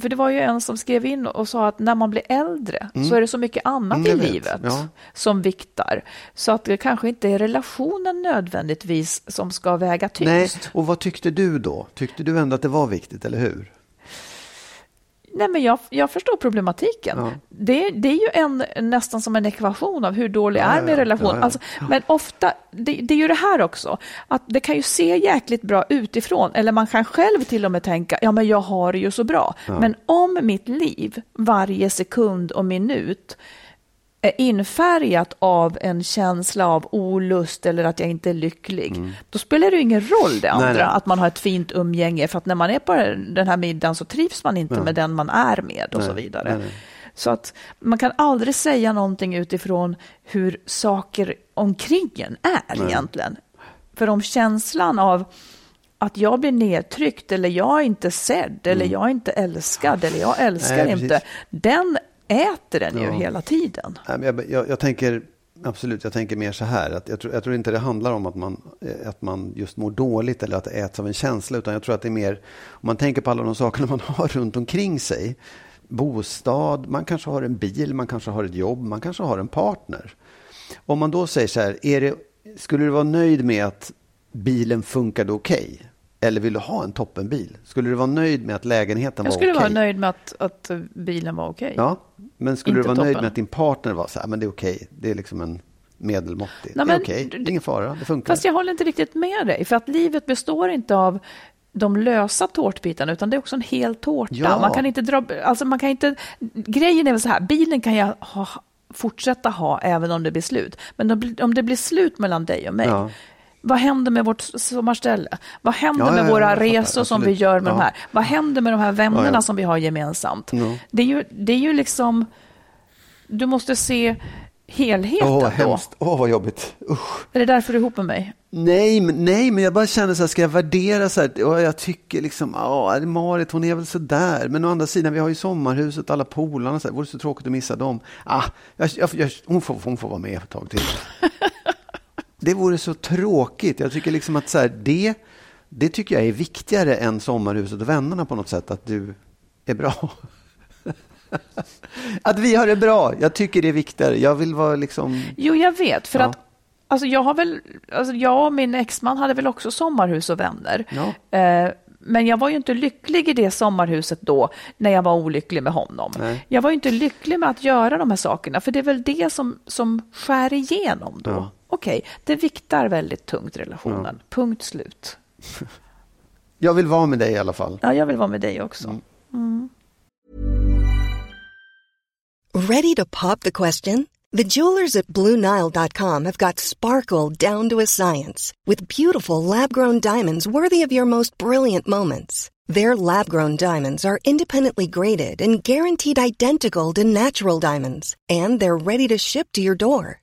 för det var ju en som skrev in och sa att när man blir äldre så är det så mycket annat Mm, i vet. livet Ja. som viktar. Så att det kanske inte är relationen nödvändigtvis som ska väga nej. tyngst. Och vad tyckte du då? Tyckte du ändå att det var viktigt, eller hur? Nej, men jag, jag förstår problematiken. Ja. Det, det är ju en, nästan som en ekvation av hur dålig Ja, är min ja. relation. Alltså, men ofta, det, det är ju det här också, att det kan ju se jäkligt bra utifrån, eller man kan själv till och med tänka, ja men jag har det ju så bra. Men om mitt liv varje sekund och minut infärgat av en känsla av olust eller att jag inte är lycklig, då spelar det ju ingen roll det andra, Mm. nej. att man har ett fint umgänge, för att när man är på den här middagen så trivs man inte med den man är med och så Nej, vidare. nej, nej. Så att man kan aldrig säga någonting utifrån hur saker omkring en är egentligen. För om känslan av att jag blir nedtryckt eller jag är inte sedd eller jag är inte älskad eller jag älskar Mm. Nej, inte, den äter den ju Ja. hela tiden. Jag, jag, jag tänker absolut, jag tänker mer så här. Att jag, tror, jag tror inte det handlar om att man, eh, att man just mår dåligt eller att det äts av en känsla. Utan jag tror att det är mer, om man tänker på alla de sakerna man har runt omkring sig. Bostad, man kanske har en bil, man kanske har ett jobb, man kanske har en partner. Om man då säger så här, är det, skulle du vara nöjd med att bilen funkade okej? Eller vill du ha en toppenbil? Skulle du vara nöjd med att lägenheten Jag var skulle okej? vara nöjd med att, att bilen var okej. Ja, men skulle Inte du vara nöjd toppen. med att din partner var så här, men det är okej, det är liksom en medelmåttig. Nej, det är okej, är ingen fara, det funkar. Fast jag håller inte riktigt med dig, för att livet består inte av de lösa tårtbitarna, utan det är också en hel tårta. Ja. Man kan inte dra, alltså man kan inte, grejen är väl så här, bilen kan jag ha, fortsätta ha även om det blir slut. Men om, om det blir slut mellan dig och mig, Ja. Vad händer med vårt sommarställe? Vad händer Ja, med ja, ja, våra fattar, resor som vi gör med de Ja. här? Vad händer med de här vännerna Ja, ja. som vi har gemensamt? Ja. Det, är ju, det är ju liksom, du måste se helheten Åh, då. vad hemskt. Åh, vad jobbigt. Usch. Är det därför du är ihop med mig? Nej, men, nej, men jag bara känner så här, ska jag värdera så här, jag tycker liksom, ja, Marit hon är väl så där. Men å andra sidan, vi har ju sommarhuset, alla polarna, så här, vore så tråkigt att missa dem. Ah, jag, jag, jag, hon, får, hon får vara med ett tag till. det vore så tråkigt. Jag tycker liksom att så här, det, det tycker jag är viktigare än sommarhuset och vännerna på något sätt, att du är bra. att vi har det bra, jag tycker det är viktigare. Jag vill vara liksom... Jo, jag vet. För Ja. att alltså, jag har väl, alltså, jag och min exman hade väl också sommarhus och vänner. Ja. Eh, men jag var ju inte lycklig i det sommarhuset då, när jag var olycklig med honom. Nej. Jag var ju inte lycklig med att göra de här sakerna, för det är väl det som, som skär igenom då. Ja. Okej, det viktar väldigt tungt relationen. Punkt slut. Jag vill vara med dig i alla fall. Ja, jag vill vara med dig också. Mm. Ready to pop the question? The jewelers at BlueNile.com have got sparkle down to a science with beautiful lab-grown diamonds worthy of your most brilliant moments. Their lab-grown diamonds are independently graded and guaranteed identical to natural diamonds, and they're ready to ship to your door.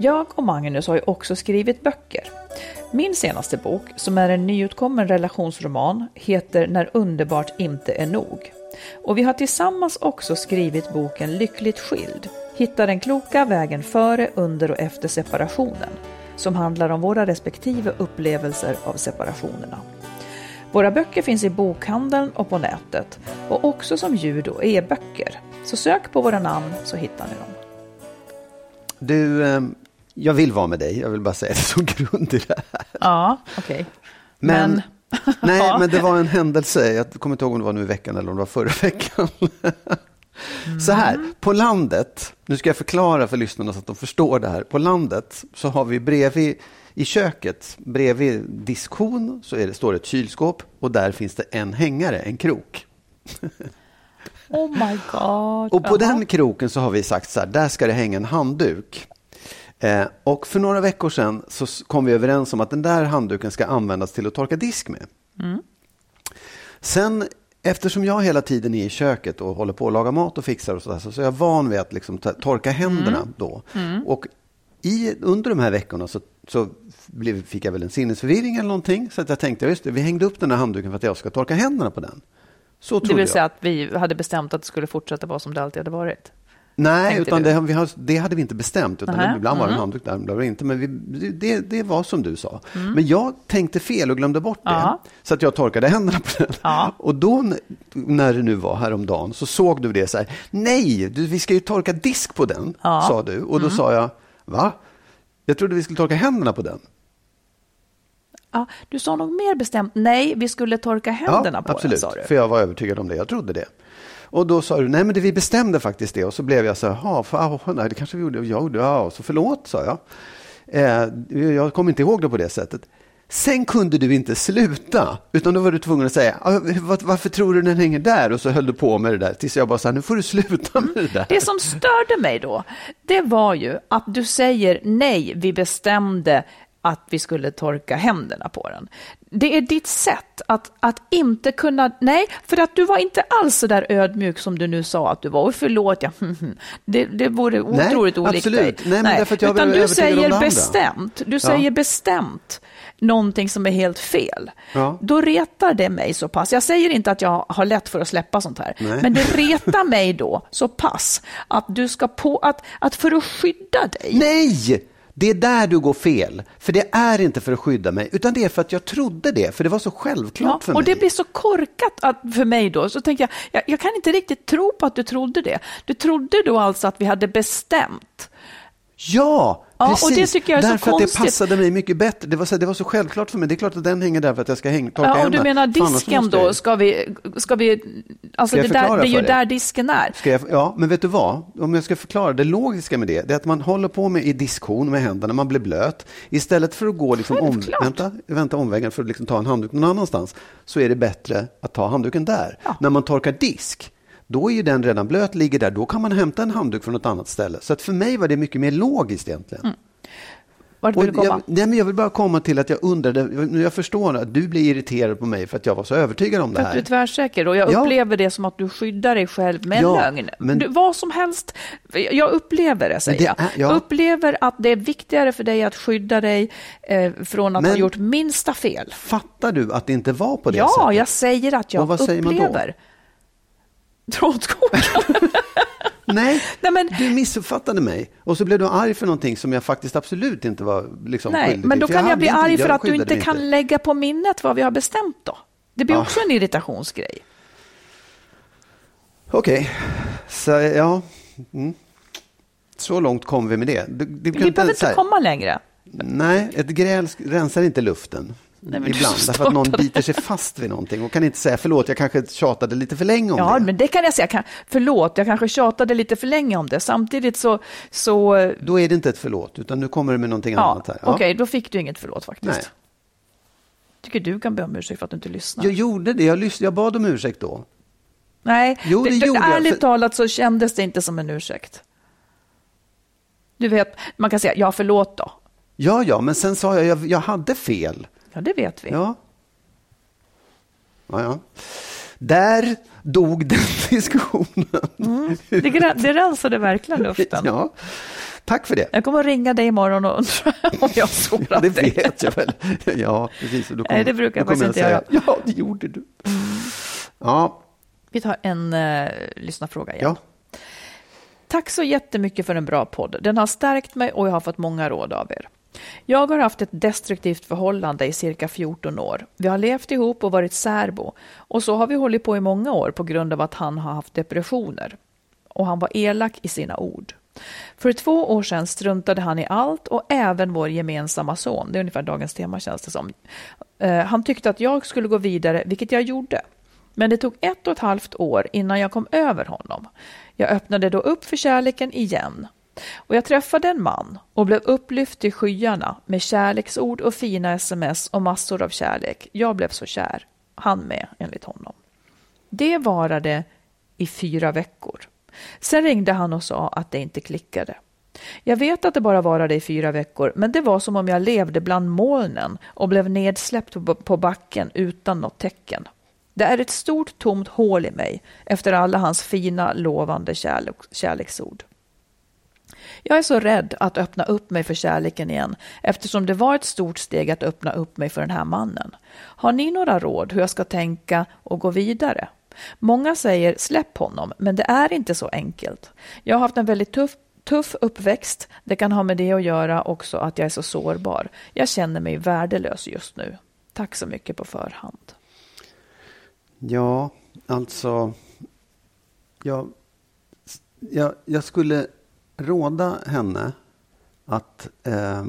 Jag och Magnus har ju också skrivit böcker. Min senaste bok, som är en nyutkommen relationsroman, heter När underbart inte är nog. Och vi har tillsammans också skrivit boken Lyckligt skild, Hitta den kloka vägen före, under och efter separationen, som handlar om våra respektive upplevelser av separationerna. Våra böcker finns i bokhandeln och på nätet och också som ljud och e-böcker. Så sök på våra namn så hittar ni dem. Du, eh, jag vill vara med dig. Jag vill bara säga det som grund i det här. Ja, okej. Okay. Men, Men... nej, Ja. men det var en händelse. Jag kommer inte ihåg om det var nu i veckan eller om det var förra veckan. Så här, på landet, nu ska jag förklara för lyssnarna så att de förstår det här. På landet så har vi bredvid i köket, bredvid diskhon, så det, står det ett kylskåp och där finns det en hängare, en krok. Oh my god. Och på den kroken så har vi sagt så här, där ska det hänga en handduk. Eh, och för några veckor sedan så kom vi överens om att den där handduken ska användas till att torka disk med. Sen, eftersom jag hela tiden är i köket och håller på att laga mat och fixar och sådär, så, är jag van vid att liksom torka händerna då. Och i, under de här veckorna så, så blev, fick jag väl en sinnesförvirring eller någonting. Så att jag tänkte, just det, vi hängde upp den här handduken för att jag ska torka händerna på den. Så Det trodde vill säga jag. att vi hade bestämt att det skulle fortsätta vara som det alltid hade varit. Nej, utan det, vi har, det hade vi inte bestämt. Utan det, ibland var det en mhm. handduk där, ibland var det inte. Men vi, det, det var som du sa. Men jag tänkte fel och glömde bort det. Mm. Ja. Så att jag torkade händerna på den. Ja. Och då, när det nu var häromdagen, så såg du det så här. Nej, du, vi ska ju torka disk på den, Ja. sa du. Och då sa jag, va? Jag trodde vi skulle torka händerna på den. Ja, du sa nog mer bestämt nej, vi skulle torka händerna på absolut, den, sa du. för jag var övertygad om det. Jag trodde det. Och då sa du, nej men det, vi bestämde faktiskt det. Och så blev jag så här, för, nej, det kanske vi gjorde. Jag gjorde, ja, så förlåt, sa jag. Eh, jag kommer inte ihåg det på det sättet. Sen kunde du inte sluta, utan då var du tvungen att säga, "Ah, var, varför tror du den hänger där? Och så höll du på med det där, tills jag bara sa, nu får du sluta med det där. Det som störde mig då, det var ju att du säger nej, vi bestämde att vi skulle torka händerna på den. Det är ditt sätt att, att inte kunna, nej, för att du var inte alls så där ödmjuk som du nu sa att du var. Och förlåt, ja, det, det vore Nej, otroligt olikt absolut. dig. Nej, men därför att jag Utan du säger bestämt, du säger bestämt någonting som är helt fel. Ja. Då retar det mig så pass. Jag säger inte att jag har lätt för att släppa sånt här, Nej. men det retar mig då så pass att du ska på, att, att för att skydda dig. Nej! Det är där du går fel. För det är inte för att skydda mig, utan det är för att jag trodde det. För det var så självklart Ja, för och mig. det blir så korkat att, för mig då, så tänker jag, jag, jag kan inte riktigt tro på att du trodde det. Du trodde då alltså att vi hade bestämt. Ja, Ja, och precis. det tycker jag är så Därför att det passade mig mycket bättre. Det var, så, det var så självklart för mig. Det är klart att den hänger där för att jag ska häng, torka Ja, och du händerna. menar disken då, ska vi, ska vi Alltså Ska det, där, det är ju där disken är. Ska jag, ja, men vet du vad? Om jag ska förklara det logiska med det, det är att man håller på med i diskon med händerna, man blir blöt. Istället för att gå liksom om, vänta, vänta omvägen för att liksom ta en handduk någon annanstans, så är det bättre att ta handduken där. När man torkar disk, då är ju den redan blöt, ligger där, då kan man hämta en handduk från något annat ställe. Så att för mig var det mycket mer logiskt egentligen. Mm. Vart vill du komma? jag, nej, men jag vill bara komma till att jag undrade, jag förstår att du blir irriterad på mig för att jag var så övertygad om det För att du är här. tvärsäker och jag Ja. upplever det som att du skyddar dig själv med Ja, lögn. men- Du, vad som helst, jag upplever det säger det jag. ja. Upplever att det är viktigare för dig att skydda dig eh, från att Men- ha gjort minsta fel. Fattar du att det inte var på det Ja, sättet? jag säger att jag Och vad säger man då? Skogen. Nej, Nej, men- du missuppfattade mig. Och så blev du arg för någonting som jag faktiskt absolut inte var liksom, Nej, skyldig men då kan jag, hade bli inte- arg för jag att du inte kan lägga på minnet vad vi har bestämt då. Det blir Ah. också en irritationsgrej. Okej, så ja. Mm. Så långt kom vi med det. Du, du Vi behöver inte komma längre. Nej, ett gräl rensar inte luften. Nej, du Ibland, därför att någon biter sig fast vid någonting och kan inte säga förlåt, jag kanske tjatade lite för länge om Ja, det. men det kan jag säga. Kan, förlåt, jag kanske tjatade lite för länge om det. Samtidigt så... så Då är det inte ett förlåt, utan nu kommer det med någonting ja, annat här. Okej, då fick du inget förlåt faktiskt. Nej. tycker du kan be om ursäkt för att du inte lyssnar. Jag gjorde det, jag, lys- jag bad om ursäkt då. Nej, Jo, det det, gjorde jag, ärligt för- talat så kändes det inte som en ursäkt. Du vet, man kan säga ja, förlåt då. Ja, ja, men sen sa jag, jag, jag hade fel. Ja, det vet vi. Ja. Ja, ja. Där dog den diskussionen. Det, grä- det rensade verkligen luften. Ja, tack för det. Jag kommer att ringa dig imorgon och undra om jag sårat Ja, det dig. vet jag väl. Ja, precis. Då Nej, det brukar jag kommer faktiskt inte säga, Ja, det gjorde du. Ja, Vi tar en uh, lyssnarfråga igen. ja. Tack så jättemycket för en bra podd. Den har stärkt mig och jag har fått många råd av er. Jag har haft ett destruktivt förhållande i cirka 14 år. Vi har levt ihop och varit särbo. Och så har vi hållit på i många år på grund av att han har haft depressioner. Och han var elak i sina ord. För två år sedan struntade han i allt och även vår gemensamma son. Det är ungefär dagens tema känns det som. Eh, han tyckte att jag skulle gå vidare, vilket jag gjorde. Men det tog ett och ett halvt år innan jag kom över honom. Jag öppnade då upp för kärleken igen. Och jag träffade en man och blev upplyft till skyarna med kärleksord och fina sms och massor av kärlek. Jag blev så kär. Han med, enligt honom. Det varade i fyra veckor. Sen ringde han och sa att det inte klickade. Jag vet att det bara varade i fyra veckor, men det var som om jag levde bland molnen och blev nedsläppt på- backen utan något tecken. Det är ett stort tomt hål i mig efter alla hans fina, lovande kärleksord. Jag är så rädd att öppna upp mig för kärleken igen eftersom det var ett stort steg att öppna upp mig för den här mannen. Har ni några råd hur jag ska tänka och gå vidare? Många säger släpp honom, men det är inte så enkelt. Jag har haft en väldigt tuff, tuff uppväxt. Det kan ha med det att göra också att jag är så sårbar. Jag känner mig värdelös just nu. Tack så mycket på förhand. Ja, alltså. Jag, jag, jag skulle råda henne att eh,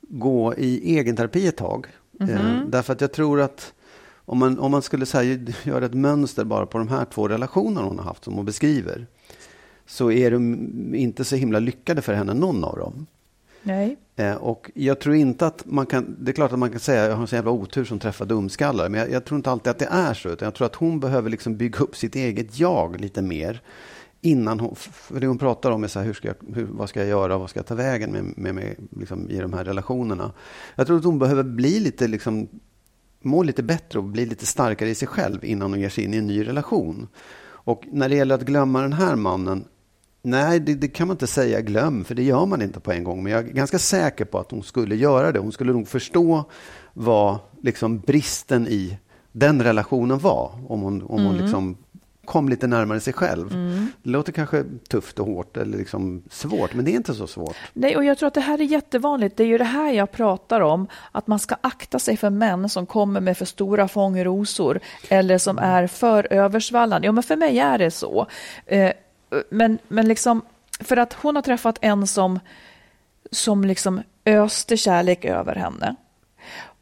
gå i egenterapi ett tag. Eh, därför att jag tror att om man, om man skulle säga, göra ett mönster bara på de här två relationerna hon har haft som hon beskriver. Så är de inte så himla lyckade för henne, någon av dem. Nej. Eh, och jag tror inte att man kan, det är klart att man kan säga jag har en så jävla otur som träffar dumskallar, men jag, jag tror inte alltid att det är så, utan jag tror att hon behöver liksom bygga upp sitt eget jag lite mer innan hon, för det hon pratar om är så här, hur ska jag, hur, vad ska jag göra, vad ska jag ta vägen med, med mig liksom, i de här relationerna. Jag tror att hon behöver bli lite, liksom, må lite bättre och bli lite starkare i sig själv innan hon ger sig in i en ny relation. Och när det gäller att glömma den här mannen, Nej, det, det, kan man inte säga glöm, för det gör man inte på en gång. Men jag är ganska säker på att hon skulle göra det. Hon skulle nog förstå vad liksom, bristen i den relationen var. Om hon, om hon liksom kom lite närmare sig själv. Det låter kanske tufft och hårt eller liksom svårt, men det är inte så svårt. Nej, och jag tror att det här är jättevanligt. Det är ju det här jag pratar om, att man ska akta sig för män som kommer med för stora fångrosor eller som är för översvallande. Ja, men för mig är det så. Eh, Men, men liksom, för att hon har träffat en som, som liksom öste kärlek över henne.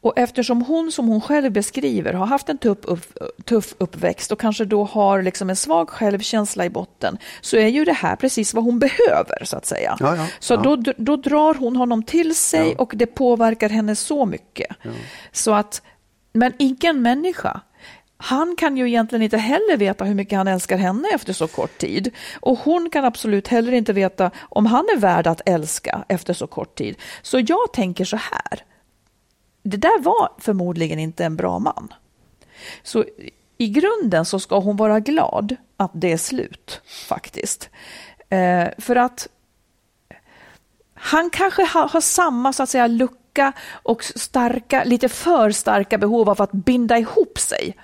Och eftersom hon, som hon själv beskriver, har haft en tuff, upp, tuff uppväxt och kanske då har liksom en svag självkänsla i botten, så är ju det här precis vad hon behöver, så att säga. Ja, ja, så ja. Då, då drar hon honom till sig och det påverkar henne så mycket. Så att, men ingen människa han kan ju egentligen inte heller veta hur mycket han älskar henne efter så kort tid. Och hon kan absolut heller inte veta om han är värd att älska efter så kort tid. Så jag tänker så här. Det där var förmodligen inte en bra man. Så i grunden så ska hon vara glad att det är slut, faktiskt. Eh, för att han kanske har, har samma så att säga lucka och starka, lite för starka behov av att binda ihop sig.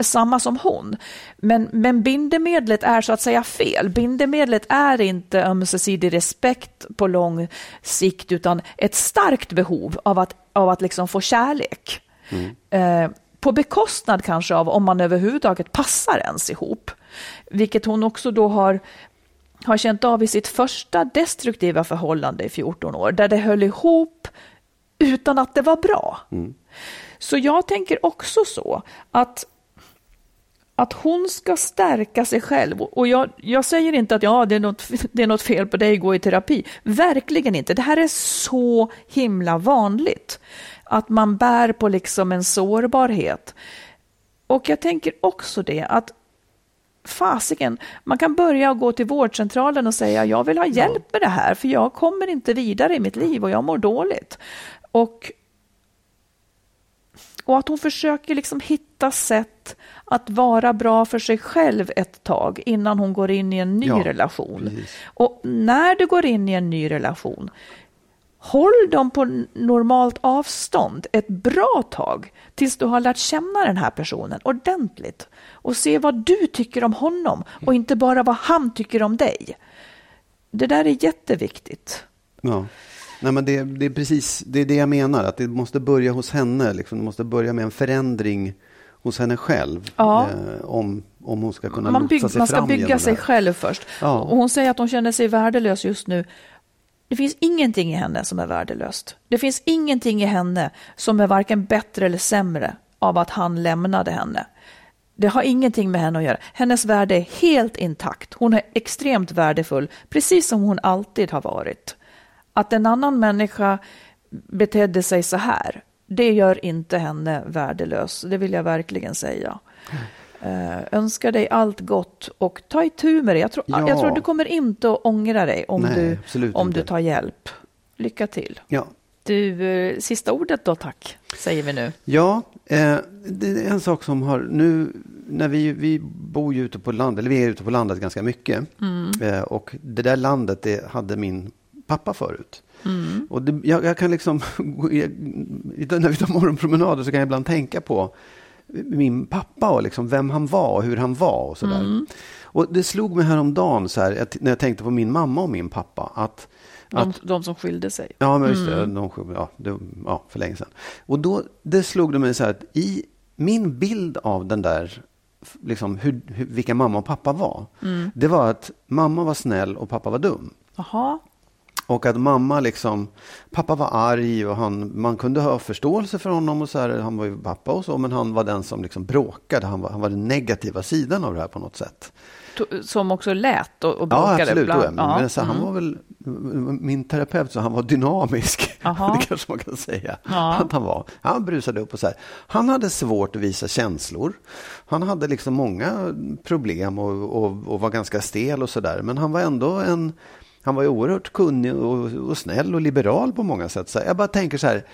Samma som hon. Men, men bindemedlet är så att säga fel. Bindemedlet är inte ömsesidig respekt på lång sikt utan ett starkt behov av att, av att liksom få kärlek. Eh, på bekostnad kanske av om man överhuvudtaget passar ens ihop. Vilket hon också då har har känt av i sitt första destruktiva förhållande i 14 år, där det höll ihop utan att det var bra. Så jag tänker också så att att hon ska stärka sig själv. Och jag, jag säger inte att ja, det, är något, det är något fel på dig, gå i terapi. Verkligen inte. Det här är så himla vanligt. Att man bär på liksom en sårbarhet. Och jag tänker också det att fasiken, man kan börja gå till vårdcentralen och säga jag vill ha hjälp med det här för jag kommer inte vidare i mitt liv och jag mår dåligt. Och, och att hon försöker liksom hitta sätt att vara bra för sig själv ett tag innan hon går in i en ny Ja, relation. precis. Och när du går in i en ny relation, håll dem på normalt avstånd ett bra tag tills du har lärt känna den här personen ordentligt och se vad du tycker om honom och inte bara vad han tycker om dig. Det där är jätteviktigt. Ja. Nej, men det, det är precis det, är det jag menar, att det måste börja hos henne. Liksom. Det måste börja med en förändring hos henne själv. Ja. Eh, om, om hon ska kunna Man, bygg, sig man ska fram bygga sig själv först. Ja. Och hon säger att hon känner sig värdelös just nu. Det finns ingenting i henne som är värdelöst. Det finns ingenting i henne som är varken bättre eller sämre av att han lämnade henne. Det har ingenting med henne att göra. Hennes värde är helt intakt. Hon är extremt värdefull, precis som hon alltid har varit. Att en annan människa betedde sig så här, det gör inte henne värdelös. Det vill jag verkligen säga. Uh, önskar dig allt gott och ta itu med det. Jag tror, Ja. jag tror du kommer inte att ångra dig om, Nej, du, om inte. du tar hjälp. Lycka till. Ja, Du, eh, sista ordet då tack, säger vi nu. Ja, eh, det är en sak som har nu när vi, vi bor ju ute på landet, eller vi är ute på landet ganska mycket. Eh, och det där landet det hade min pappa förut. Och det, jag, jag kan liksom, när vi tar morgonpromenader så kan jag ibland tänka på min pappa och liksom vem han var och hur han var och sådär. Och det slog mig häromdagen så här, att- när jag tänkte på min mamma och min pappa, att De, de som skilde sig. Ja, men just det. De, sju- ja, det ja, för länge sedan. Och då det slog det mig så här att i min bild av den där, liksom hur, hur, vilka mamma och pappa var, det var att mamma var snäll och pappa var dum. Jaha, Och att mamma liksom, pappa var arg och han, man kunde ha förståelse för honom och så här, han var ju pappa och så, men han var den som liksom bråkade, han var, han var den negativa sidan av det här på något sätt. Som också lät och, och Ja, bråkade absolut. ibland. då, Men, Ja, men så, Han mm. var väl, min terapeut så han var dynamisk. Det kanske man kan säga Ja. att han var. Han brusade upp och så här. Han hade svårt att visa känslor. Han hade liksom många problem och, och, och var ganska stel och sådär. Men han var ändå en, han var ju oerhört kunnig och, och snäll och liberal på många sätt. Så jag bara tänker så här,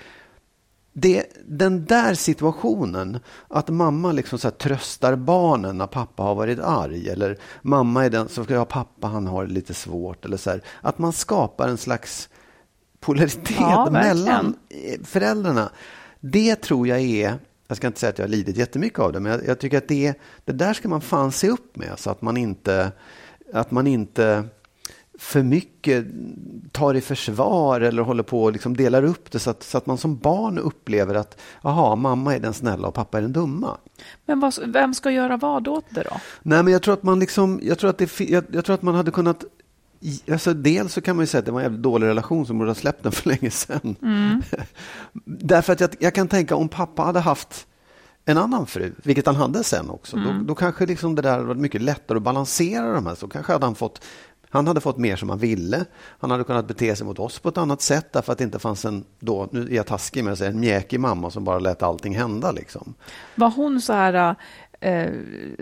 det, den där situationen, att mamma liksom så här tröstar barnen när pappa har varit arg. Eller mamma är den som ska ha pappa, han har det lite svårt. Eller så här, att man skapar en slags polaritet Ja, mellan eh, föräldrarna. Det tror jag är, jag ska inte säga att jag har lidit jättemycket av det, men jag, jag tycker att det, det där ska man fan se upp med. Så att man inte, att man inte för mycket tar i försvar eller håller på och liksom delar upp det så att, så att man som barn upplever att aha, mamma är den snälla och pappa är den dumma. Men vad, vem ska göra vad åt det då? Nej, men jag tror att man liksom, jag tror att, det, jag, jag tror att man hade kunnat Alltså, dels så kan man ju säga att det var en jävligt dålig relation som borde ha släppt den för länge sedan. Därför att jag, jag kan tänka om pappa hade haft en annan fru, vilket han hade sen också, då, då kanske liksom det där hade varit mycket lättare att balansera de här. Så kanske hade han fått han hade fått mer som han ville. Han hade kunnat bete sig mot oss på ett annat sätt därför att det inte fanns en, då, nu är jag taskig med att säga, en mjäkig mamma som bara lät allting hända. Liksom. Var hon så här, äh, eh,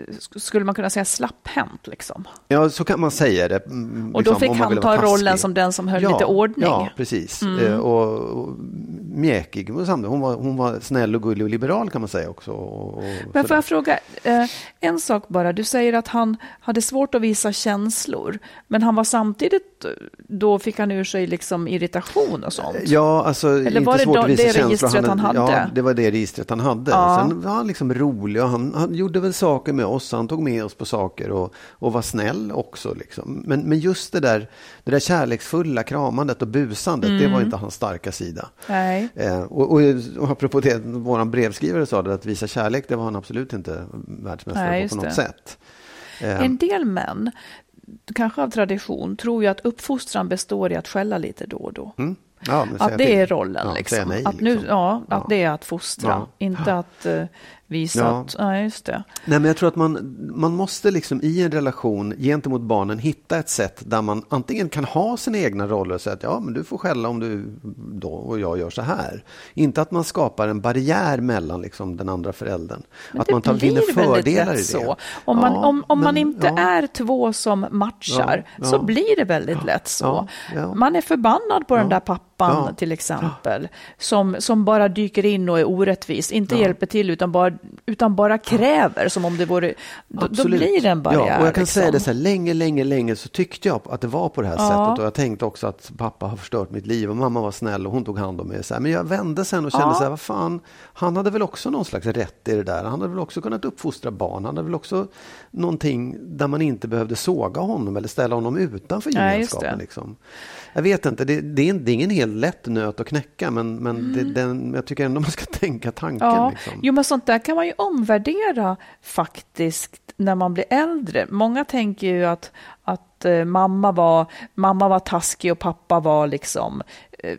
sk- skulle man kunna säga slapphänt liksom? Ja, så kan man säga det. mm, Och då liksom, fick han ta rollen som den som höll lite ordning. Ja, precis. Eh, Och, och mjäkig. Hon var, hon var snäll och gullig och liberal kan man säga också. Och, och Men får jag fråga, eh, en sak bara. Du säger att han hade svårt att visa känslor, men han var samtidigt, då fick han ur sig liksom irritation och sånt. Ja, alltså Eller inte var det svårt då- att visa det känslor. registret han hade? Ja, det var det registret han hade. Ja. Sen var han liksom rolig och han, han gjorde väl saker med oss. Han tog med oss på saker och, och var snäll också. Liksom. Men, men just det där, det där kärleksfulla kramandet och busandet, det Mm. var inte hans starka sida. Nej. Eh, och, och, och apropå det, vår brevskrivare sa det, att visa kärlek, det var han absolut inte världsmästare Nej, på på något det. sätt. Eh, En del män, kanske av tradition, tror ju att uppfostran består i att skälla lite då och då. mm, ja, Att det till. är rollen. Ja, liksom. nej, att nu, liksom. ja, att Ja. det är att fostra, inte att eh, visa Ja. Ja, just det. Nej, men jag tror att man, man måste liksom i en relation gentemot barnen hitta ett sätt där man antingen kan ha sina egna roller och säga att ja, men du får skälla om du då och jag gör så här. Inte att man skapar en barriär mellan liksom den andra föräldern. Men att man tar, vinner fördelar i det. så. Om man, Ja, om, om man men- inte ja. är två som matchar så blir det väldigt lätt så. Man är förbannad på den där pappan Ja. till exempel, som, som bara dyker in och är orättvis, inte hjälper till utan bara, utan bara kräver som om det vore... Då, då blir det en barriär. Ja, och jag kan liksom. säga det så här, länge, länge, länge så tyckte jag att det var på det här Ja. sättet. Och jag tänkte också att pappa har förstört mitt liv och mamma var snäll och hon tog hand om mig. Så här. Men jag vände sen och kände Ja. så här, vad fan, han hade väl också någon slags rätt i det där. Han hade väl också kunnat uppfostra barn. Han hade väl också någonting där man inte behövde såga honom eller ställa honom utanför gemenskapen. det. Liksom. Jag vet inte, det, det, är, det är ingen helt lätt nöt att knäcka, men, men det, den, jag tycker ändå man ska tänka tanken. Mm. Ja, Liksom. jo men sånt där kan man ju omvärdera faktiskt när man blir äldre. Många tänker ju att, att eh, mamma, var, mamma var taskig och pappa var liksom eh,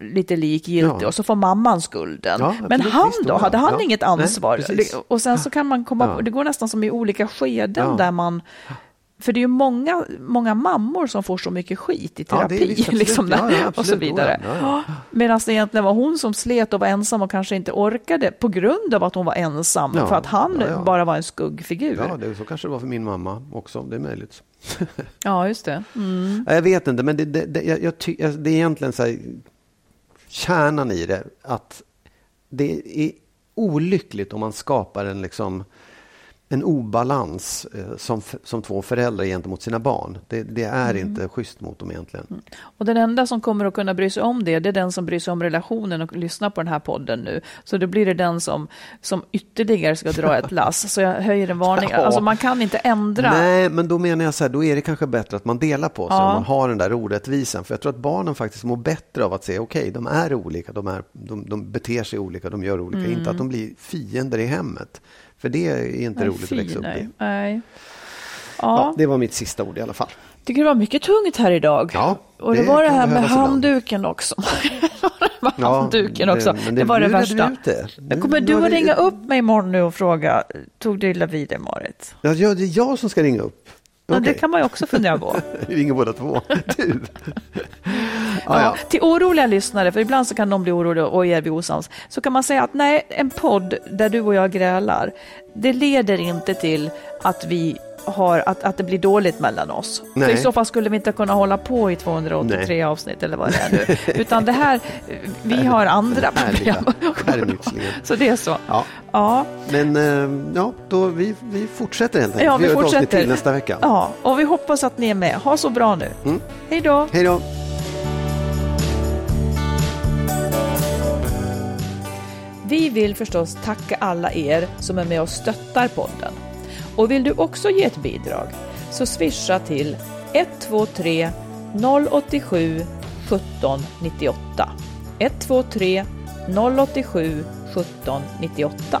lite likgiltig Ja. och så får mamman skulden. Ja, men han då, hade han Ja. inget Nej, ansvar? precis. och sen så kan man komma, Ja. det går nästan som i olika skeden där man för det är ju många, många mammor som får så mycket skit i Ja, terapi visst, absolut. liksom, Ja, ja, och så vidare. Ja, ja. Medan det egentligen var hon som slet och var ensam och kanske inte orkade på grund av att hon var ensam. Ja, för att han ja, ja. bara var en skuggfigur. Ja, det, så kanske det var för min mamma också, det är möjligt. Ja, just det. Mm. Ja, Jag vet inte, men det, det, det, jag, jag ty, det är egentligen så här, kärnan i det, att det är olyckligt om man skapar en, liksom, en obalans eh, som, som två föräldrar gentemot sina barn. Det, det är Mm. inte schysst mot dem egentligen. Och den enda som kommer att kunna bry sig om det, det är den som bryr sig om relationen och lyssnar på den här podden nu. Så då blir det den som, som ytterligare ska dra ett lass. Så jag höjer en varning. Ja. Alltså man kan inte ändra. Nej, men då menar jag så här, då är det kanske bättre att man delar på sig Ja. man har den där orättvisan. För jag tror att barnen faktiskt mår bättre av att se, okej, de är olika, de, är, de, de beter sig olika, de gör olika. Inte att de blir fiender i hemmet. För det är inte Nej, roligt att fy, växa upp i. Nej. Ja, Ja, det var mitt sista ord i alla fall. tycker det var mycket tungt här idag. Ja, och det, det var det här med behövas ibland. handduken också. handduken också. men Det, var det nu värsta. ut det. Jag kommer Nu du att det- ringa upp mig imorgon nu och fråga, tog du illa vid dig Marit? Ja, ja, det är jag som ska ringa upp. Ja, det kan man ju också fundera på. Vi ringer båda två. Du. Ja, ja. Till oroliga lyssnare, för ibland så kan de bli oroliga och är vi osams, så kan man säga att nej, en podd där du och jag grälar, det leder inte till att vi har, att, att det blir dåligt mellan oss. För Nej. i så fall skulle vi inte kunna hålla på i 283 Nej. avsnitt eller vad det är nu. Utan det här, vi har andra problem. Så det är så. Ja, Ja, men eh, ja, då vi, vi fortsätter helt enkelt. ja vi gör ett avsnitt fortsätter. till nästa vecka. Ja, och vi hoppas att ni är med. Ha så bra nu. Mm. Hej då! Hej då! Vi vill förstås tacka alla er som är med och stöttar podden. Och vill du också ge ett bidrag så swisha till 123 087 17 98. 123 087 17 98.